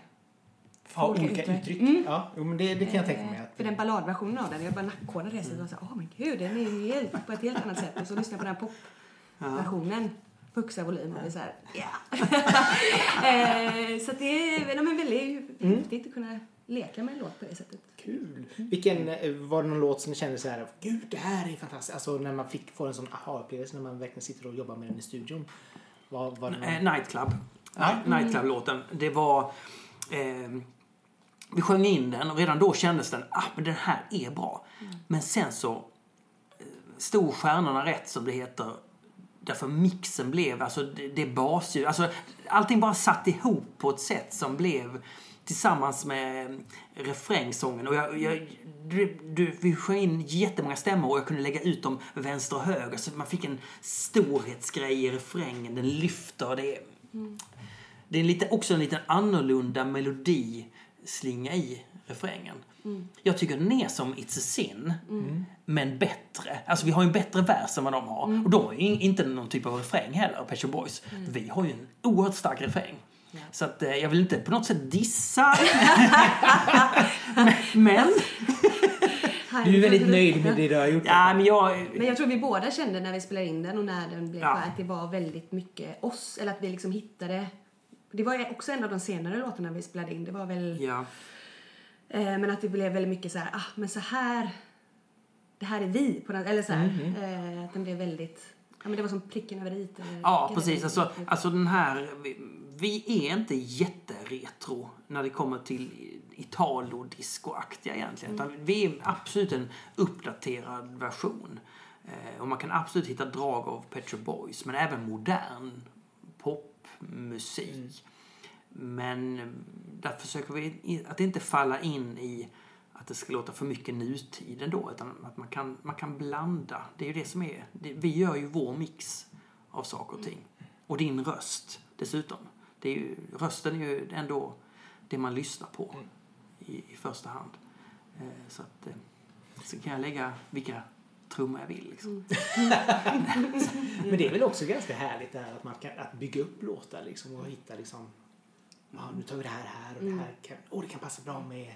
ja, olika uttryck. uttryck. Ja, jo, men det, det kan jag tänka mig. Eh, Att, För den balladversionen av den, jag bara nackhåren reser och så åh men gud, den är ju helt, på ett helt annat sätt. Och så lyssnar jag på den popversionen på högsta volym och det är så här, ja. eh, så att det är nej, men väldigt häftigt att kunna leka med en låt på det sättet. Kul! Vilken, eh, var det någon låt som ni kände så här, gud det här är fantastiskt. Alltså när man fick få en sån aha-upplevelse när man verkligen sitter och jobbar med den i studion. Var, var det någon... Eh, Nightclub. Ja. Nightclub-låten. Det var... Eh, vi sjöng in den och redan då kändes den, ah men den här är bra. Men sen så eh, stod stjärnorna rätt som det heter. Därför mixen blev, alltså det, det basljud, alltså allting bara satt ihop på ett sätt som blev tillsammans med refrängsången. Och jag, jag, du, du, vi sjöng in jättemånga stämmor och jag kunde lägga ut dem vänster och höger. Så man fick en storhetsgrej i refrängen, den lyfter. Det är, det är lite, också en liten annorlunda melodi slinga i refrängen. Jag tycker den är som It's a Sin, men bättre. Alltså vi har ju en bättre vers än vad de har. Och de har ju in- inte någon typ av refräng heller, Pet Shop Boys. Vi har ju en oerhört stark refräng. Så att, eh, jag vill inte på något sätt dissa. men, Du är väldigt nöjd med det du har gjort? ja, men jag... Men jag tror vi båda kände när vi spelade in den och när den blev Ja. att det var väldigt mycket oss. Eller att vi liksom hittade... Det var också en av de senare låtarna vi spelade in. Det var väl... Ja. Eh, men att det blev väldigt mycket så här, ah, men så här... Det här är vi. På något, eller så här. Eh, att den blev väldigt... Ja, men det var som pricken över i. Ja, precis. Alltså, alltså den här... Vi, vi är inte jätteretro när det kommer till Italo-disco-aktiga egentligen. Utan vi är absolut en uppdaterad version. Eh, och man kan absolut hitta drag av Pet Shop Boys, men även modern popmusik. Men eh, där försöker vi att inte falla in i att det ska låta för mycket nutid ändå. Utan att man kan, man kan blanda. Det är ju det som är... Det, vi gör ju vår mix av saker och ting. Och din röst dessutom. Det är ju, rösten är ju ändå det man lyssnar på i, i första hand. Eh, så att... Eh, så kan jag lägga vilka trummor jag vill liksom. Men det är väl också ganska härligt det här att man kan att bygga upp låtar liksom och hitta liksom Ja, nu tar vi det här här och det här kan, oh, det kan passa bra med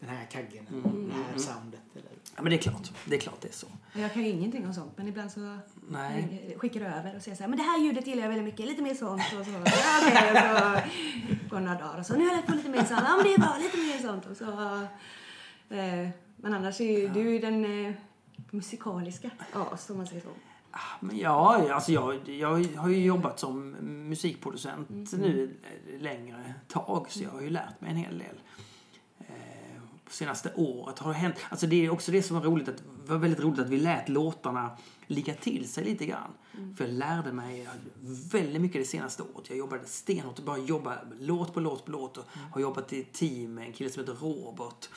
den här kaggen eller det här soundet. Eller. Ja, men det är klart. Det är klart det är så. Jag kan ju ingenting om sånt, men ibland så Nej. skickar jag över och säger så här, men det här ljudet gillar jag väldigt mycket, lite mer sånt och så. Ja, okej, och så går några dagar och så, nu har jag lagt på lite mer sånt, ja men det är bra, lite mer sånt och så. Eh, men annars är ju du är ju den eh, musikaliska av oss, om man säger så. Ah, Men ja, alltså jag, jag har ju jobbat som musikproducent nu ett längre tag så jag har ju lärt mig en hel del. Eh, senaste året har det hänt, alltså det är också det som var roligt, att, var väldigt roligt att vi lät låtarna ligga till sig lite grann. För jag lärde mig väldigt mycket det senaste året. Jag jobbade stenhårt och bara jobba låt på låt på låt och har jobbat i ett team med en kille som heter Robert.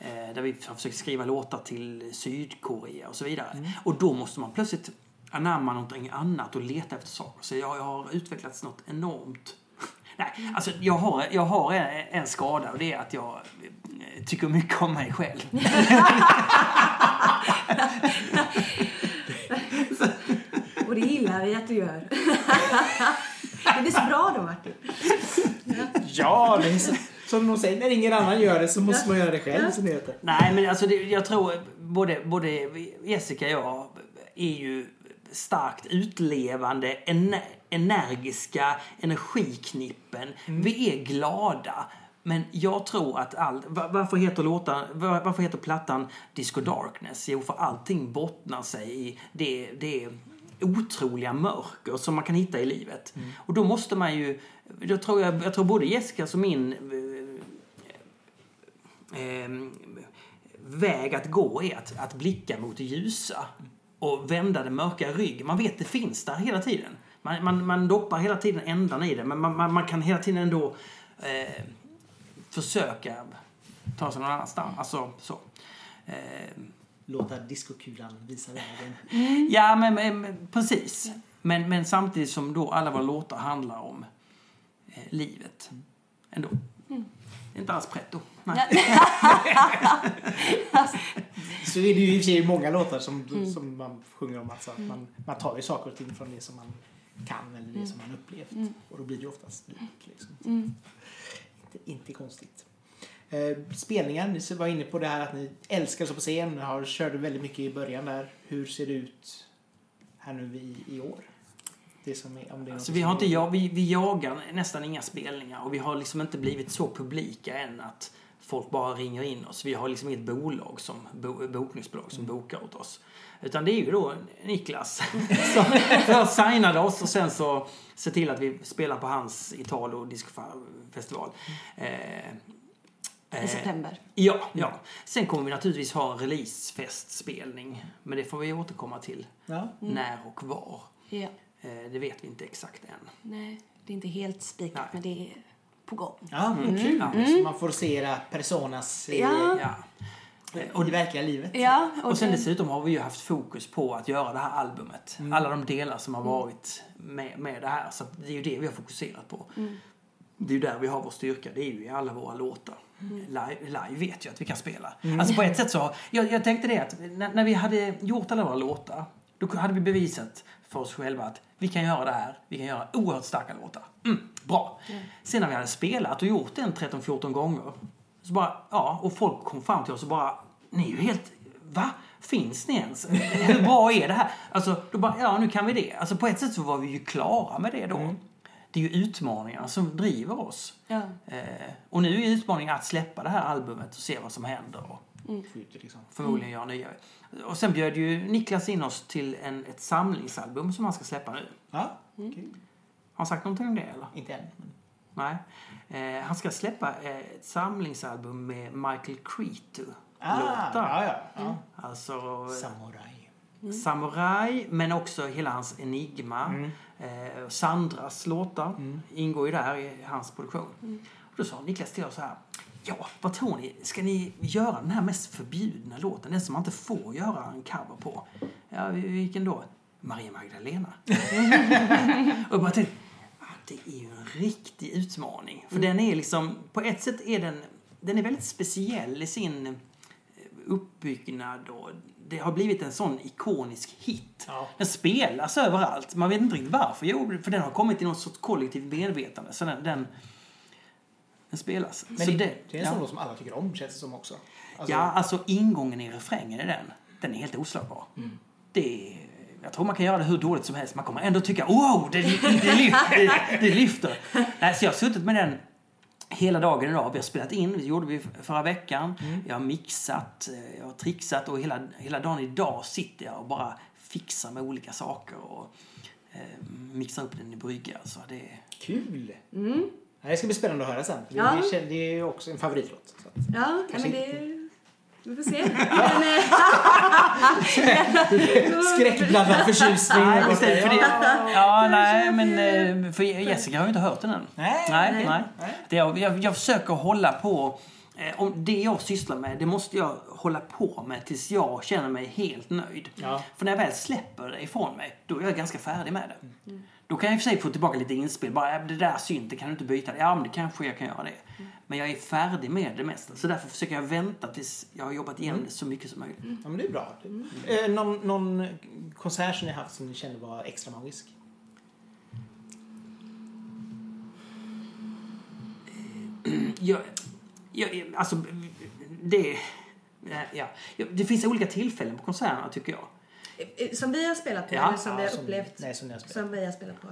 Eh, där vi har försökt skriva låtar till Sydkorea och så vidare. Och då måste man plötsligt anamma någonting annat och leta efter saker. Så jag, jag har utvecklats något enormt. Nej, alltså jag har, jag har en, en skada och det är att jag eh, tycker mycket om mig själv. Och det gillar vi att du gör. det blir så bra då, Martin. Ja, det är så, Som de säger, när ingen annan gör det så måste man göra det själv som det heter. Nej, men alltså det, jag tror både, både Jessica och jag är ju starkt utlevande, ener, energiska energiknippen. Vi är glada. Men jag tror att all, va- varför, heter låta, va- varför heter plattan Disco Darkness? Jo, för allting bottnar sig i det, det otroliga mörker som man kan hitta i livet. Och då måste man ju, jag tror, jag, jag tror både Jessicas och min väg att gå är att, att blicka mot det ljusa och vända det mörka rygg. Man vet det finns där hela tiden. Man, man, man doppar hela tiden ändan i det, men man, man, man kan hela tiden ändå eh, försöka ta sig någon annanstans. Alltså, så. Eh, Låta diskokulan visa vägen. ja, men, men, precis. Men, men samtidigt som då alla våra låtar handlar om eh, livet. Ändå. Det är inte alls pretto. Så är det ju i och för sig många låtar som, som man sjunger om. Alltså, att man, man tar ju saker och ting från det som man kan eller det som man upplevt. Och då blir det ju oftast lyrik. Liksom. Inte, inte konstigt. Eh, spelningen, ni var inne på det här att ni älskar så på scen. Ni har körde väldigt mycket i början där. Hur ser det ut här nu i, i år? Det som är, om det är Alltså, något vi, har som- inte, ja, vi, vi jagar nästan inga spelningar och vi har liksom inte blivit så publika än att folk bara ringer in oss. Vi har liksom inget bolag som, bo, bokningsbolag som bokar åt oss. Utan det är ju då Niklas som först signade oss och sen så ser till att vi spelar på hans Italo Discofestival. Eh, I eh, september. Ja, ja. Sen kommer vi naturligtvis ha en releasefestspelning. Men det får vi återkomma till Ja. när och var. Ja. Eh, det vet vi inte exakt än. Nej, det är inte helt spikat, men det är på gång. Ja, kul. Ja. Så man får se personas i, Ja. Ja. i verkliga livet. Ja, och, Och sen det- dessutom har vi ju haft fokus på att göra det här albumet. Alla de delar som har varit med, med det här. Så det är ju det vi har fokuserat på. Det är ju där vi har vår styrka. Det är ju i alla våra låtar. Live, live vet jag att vi kan spela. Alltså på ett sätt så, jag, jag tänkte det att när, när vi hade gjort alla våra låtar. Då hade vi bevisat för oss själva att vi kan göra det här. Vi kan göra oerhört starka låtar. Mm, bra. Sen när vi hade spelat och gjort den 13-14 gånger. Så bara, ja, och folk kom fram till oss och bara, ni är ju helt, va? Finns ni ens? Hur bra är det här? Alltså, då bara, ja nu kan vi det. Alltså på ett sätt så var vi ju klara med det då. Det är ju utmaningarna som driver oss. Ja. Eh, och nu är utmaningen att släppa det här albumet och se vad som händer. Och Skjuter liksom. förmodligen göra nya. Och sen bjöd ju Niklas in oss till en, ett samlingsalbum som han ska släppa nu. Ja, kul. Har han sagt någonting om det eller? Inte än. Nej. Eh, han ska släppa eh, ett samlingsalbum med Michael Cretu. Ah, låtar. ja, ja. ja. Alltså Samurai. Samurai, men också hela hans Enigma. Eh, Sandras låtar ingår ju där i hans produktion. Och då sa Niklas till oss så här. Ja, vad tror ni? Ska ni göra den här mest förbjudna låten? Den som man inte får göra en cover på? Ja, vilken då? Maria Magdalena. och jag bara tänkte, ah, det är ju en riktig utmaning. För den är liksom, på ett sätt är den, den är väldigt speciell i sin eh, uppbyggnad och det har blivit en sån ikonisk hit. Ja. Den spelas överallt. Man vet inte riktigt varför. Jo, för den har kommit i någon sorts kollektiv medvetande. Så den, den, den spelas. Men så det, det, det är en ja. sån låt som alla tycker om känns det som också. Alltså, ja, alltså ingången i refrängen i den, den är helt oslagbar. Mm. Det är, jag tror man kan göra det hur dåligt som helst. Man kommer ändå tycka wow, det, det, det, lyfter, det, det lyfter. Nej, så jag har suttit med den hela dagen idag. Vi har spelat in, det gjorde vi förra veckan. Mm. Jag har mixat, eh, jag har trixat och hela, hela dagen idag sitter jag och bara fixar med olika saker och eh, mixar upp den i brygga. Så det är... Kul! Ja, det ska bli spännande att höra sen. Ja. Det, är ju också en favoritlåt. Ja, ja men det... Vi får se. Men, eh, skräckblandad förtjusning. Och- istället för det. Ja. Ja, nej, men eh, för Jessica har ju inte hört den än. Nej, nej. nej, nej. Det jag, jag, jag försöker hålla på, eh, om det jag sysslar med, det måste jag hålla på med tills jag känner mig helt nöjd. Ja. För när jag väl släpper det ifrån mig, då är jag ganska färdig med det. Då kan jag i och för sig få tillbaka lite inspel. Bara, "Äh, det där synt, det kan du inte byta. Ja, men det kanske jag kan göra det. Men jag är färdig med det mesta. Så därför försöker jag vänta tills jag har jobbat igenom det så mycket som möjligt. Ja, men det är bra. Eh, någon, någon konsert som ni haft som ni kände var extra magisk? jag, jag, alltså, det... Ja, ja, det finns olika tillfällen på konserterna tycker jag. Eh, Som vi har spelat på, Ja. eller som vi Ja, har som- upplevt. nej, som har som vi har spelat på.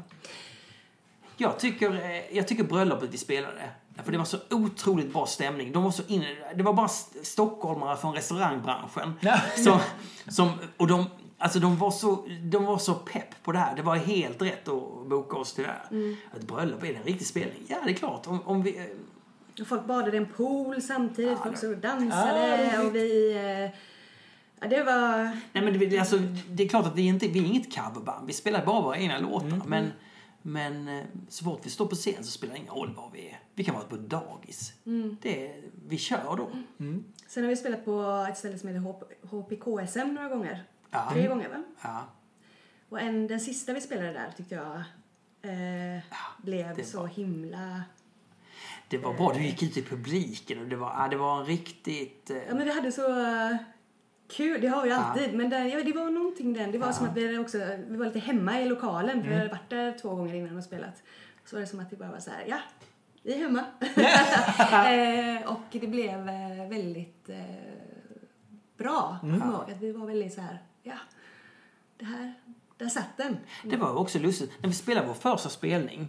Jag tycker, eh, jag tycker bröllopet vi spelade, för det var så otroligt bra stämning. De var så inne, det var bara st- stockholmare från restaurangbranschen. Ja. Som, som, och de, alltså de, var så, de var så pepp på det här. Det var helt rätt att boka oss till det här. Ett bröllop, är det en riktig spelning? Ja, det är klart. Om, om vi, eh, Och folk badade i en pool samtidigt, folk så Ja, dansade roligt. och vi... Ja, det var... Nej, men det, det- alltså, det är klart att vi inte vi är inget coverband. Vi spelar bara våra egna låtar. Men, men eh, så fort vi står på scen så spelar det ingen roll var vi är. Vi kan vara på dagis. Det, är- vi kör då. Sen har vi spelat på ett ställe som heter HP HPKSM några gånger. Ja. Tre gånger va? Ja. Och en, den sista vi spelade där tyckte jag eh, blev det så var- himla... Det var bra. Du gick ut i publiken och det var, ja, det var en riktigt... eh, Ja men vi hade så kul, det har vi alltid. Men där, ja, det var någonting den. Det var som att vi också, vi var lite hemma i lokalen. För vi hade varit där två gånger innan och spelat. Så var det som att det bara var så här, ja, vi är hemma. eh, och det blev eh, väldigt eh, bra. Mm. att vi var väldigt så här, ja, det här, där satt den. Det var också lustigt. När vi spelade vår första spelning,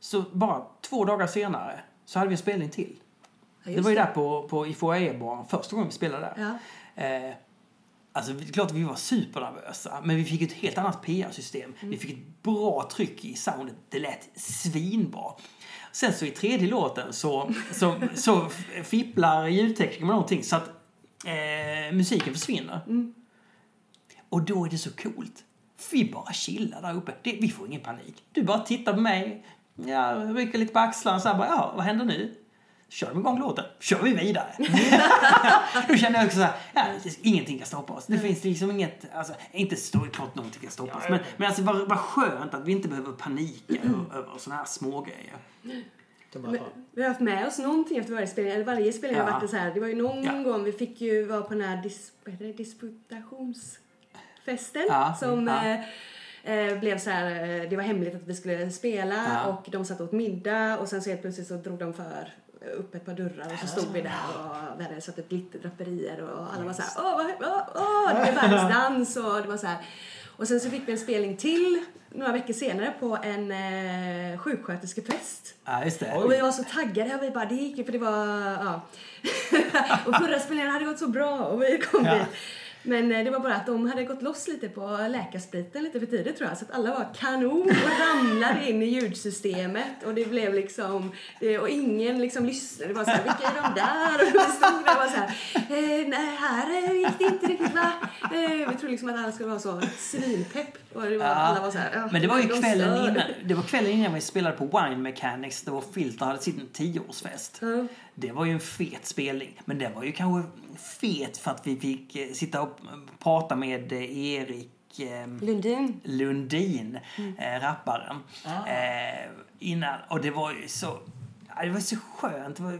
så bara två dagar senare så hade vi en spelning till. Ja, det var ju där på, på i foajébaren, första gången vi spelade där. Ja. Eh, alltså, det är klart att vi var supernervösa, men vi fick ett helt annat PR-system. Vi fick ett bra tryck i soundet. Det lät svinbra. Sen så i tredje låten så, så, så fipplar ljudteknikern med någonting så att eh, musiken försvinner. Och då är det så coolt. Vi bara chillar där uppe. Det, vi får ingen panik. Du bara tittar på mig, ja, rycker lite på axlarna så här bara, ja, vad händer nu? Kör de igång låten, kör vi vidare. Då känner jag också så här, ja, det- ingenting kan stoppa oss. Det finns liksom inget, alltså, inte klart någonting kan stoppa oss. Men, men alltså vad, vad skönt att vi inte behöver panika över, över såna här små grejer. Det var Men Vi har haft med oss någonting efter varje spelning. Eller varje spelning har Ja. varit så här. Det var ju någon Ja. gång vi fick ju vara på den här dis, vad heter det, disputationsfesten. Ja. Som Ja. eh, eh, blev så här, eh, det var hemligt att vi skulle spela Ja. och de satt åt middag och sen så helt plötsligt så drog de för upp ett par dörrar och så stod vi där och vi hade satt upp glitterdraperier och alla var så här, åh, åh, åh, det blev världens dans och det var så här. Och sen så fick vi en spelning till några veckor senare på en eh, sjuksköterskefest. Ja, just det. Och vi var så taggade och vi bara, det gick ju för det var, ja. och förra spelningen hade gått så bra och vi kom Ja. dit. Men eh, det var bara att de hade gått loss lite på läkarspriten lite för tidigt tror jag. Så att alla var kanon och ramlade in i ljudsystemet. Och det blev liksom, det, och ingen liksom lyssnade. Det var så här, vilka är de där? Och vi stod där och var så här, eh, nej här eh, gick det inte riktigt va? Eh, vi trodde liksom att alla skulle vara så svinpepp. Och det var, alla var så här, ja, Men det var ju de kvällen stör. innan, det var kvällen innan vi spelade på Wine Mechanics då Filter hade sin tioårsfest. Ja. Det var ju en fet spelning. Men den var ju kanske fet för att vi fick eh, sitta och prata med eh, Erik eh, Lundin. Lundin, eh, rapparen. Eh, innan, och det var ju så, det var så skönt var,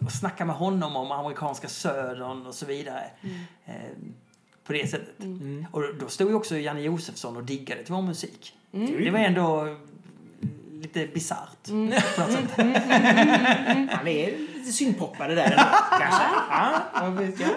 att snacka med honom om amerikanska södern och så vidare. Eh, på det sättet. Och då stod ju också Janne Josefsson och diggade till vår musik. Det var ändå lite bisarrt. På något sätt. Han är lite syndpoppare där ändå, kanske. Ja, vad vet jag.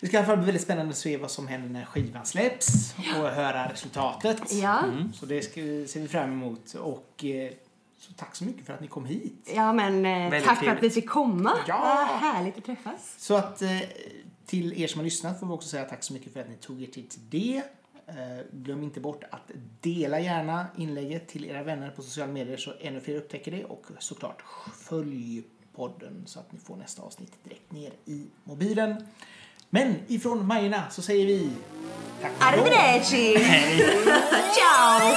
Det ska i alla fall bli väldigt spännande att se vad som händer när skivan släpps och höra resultatet. Ja. Så det ska, ser vi fram emot. Och eh, så tack så mycket för att ni kom hit. Ja, men eh, Väldigt tack för att trevligt. vi fick komma. Ja. Vad härligt att träffas. Så att eh, till er som har lyssnat får vi också säga tack så mycket för att ni tog er tid till det. Eh, glöm inte bort att dela gärna inlägget till era vänner på sociala medier så ännu fler upptäcker det och såklart följ podden så att ni får nästa avsnitt direkt ner i mobilen. Men ifrån Majorna så säger vi tack idag. Arrivederci! Ciao!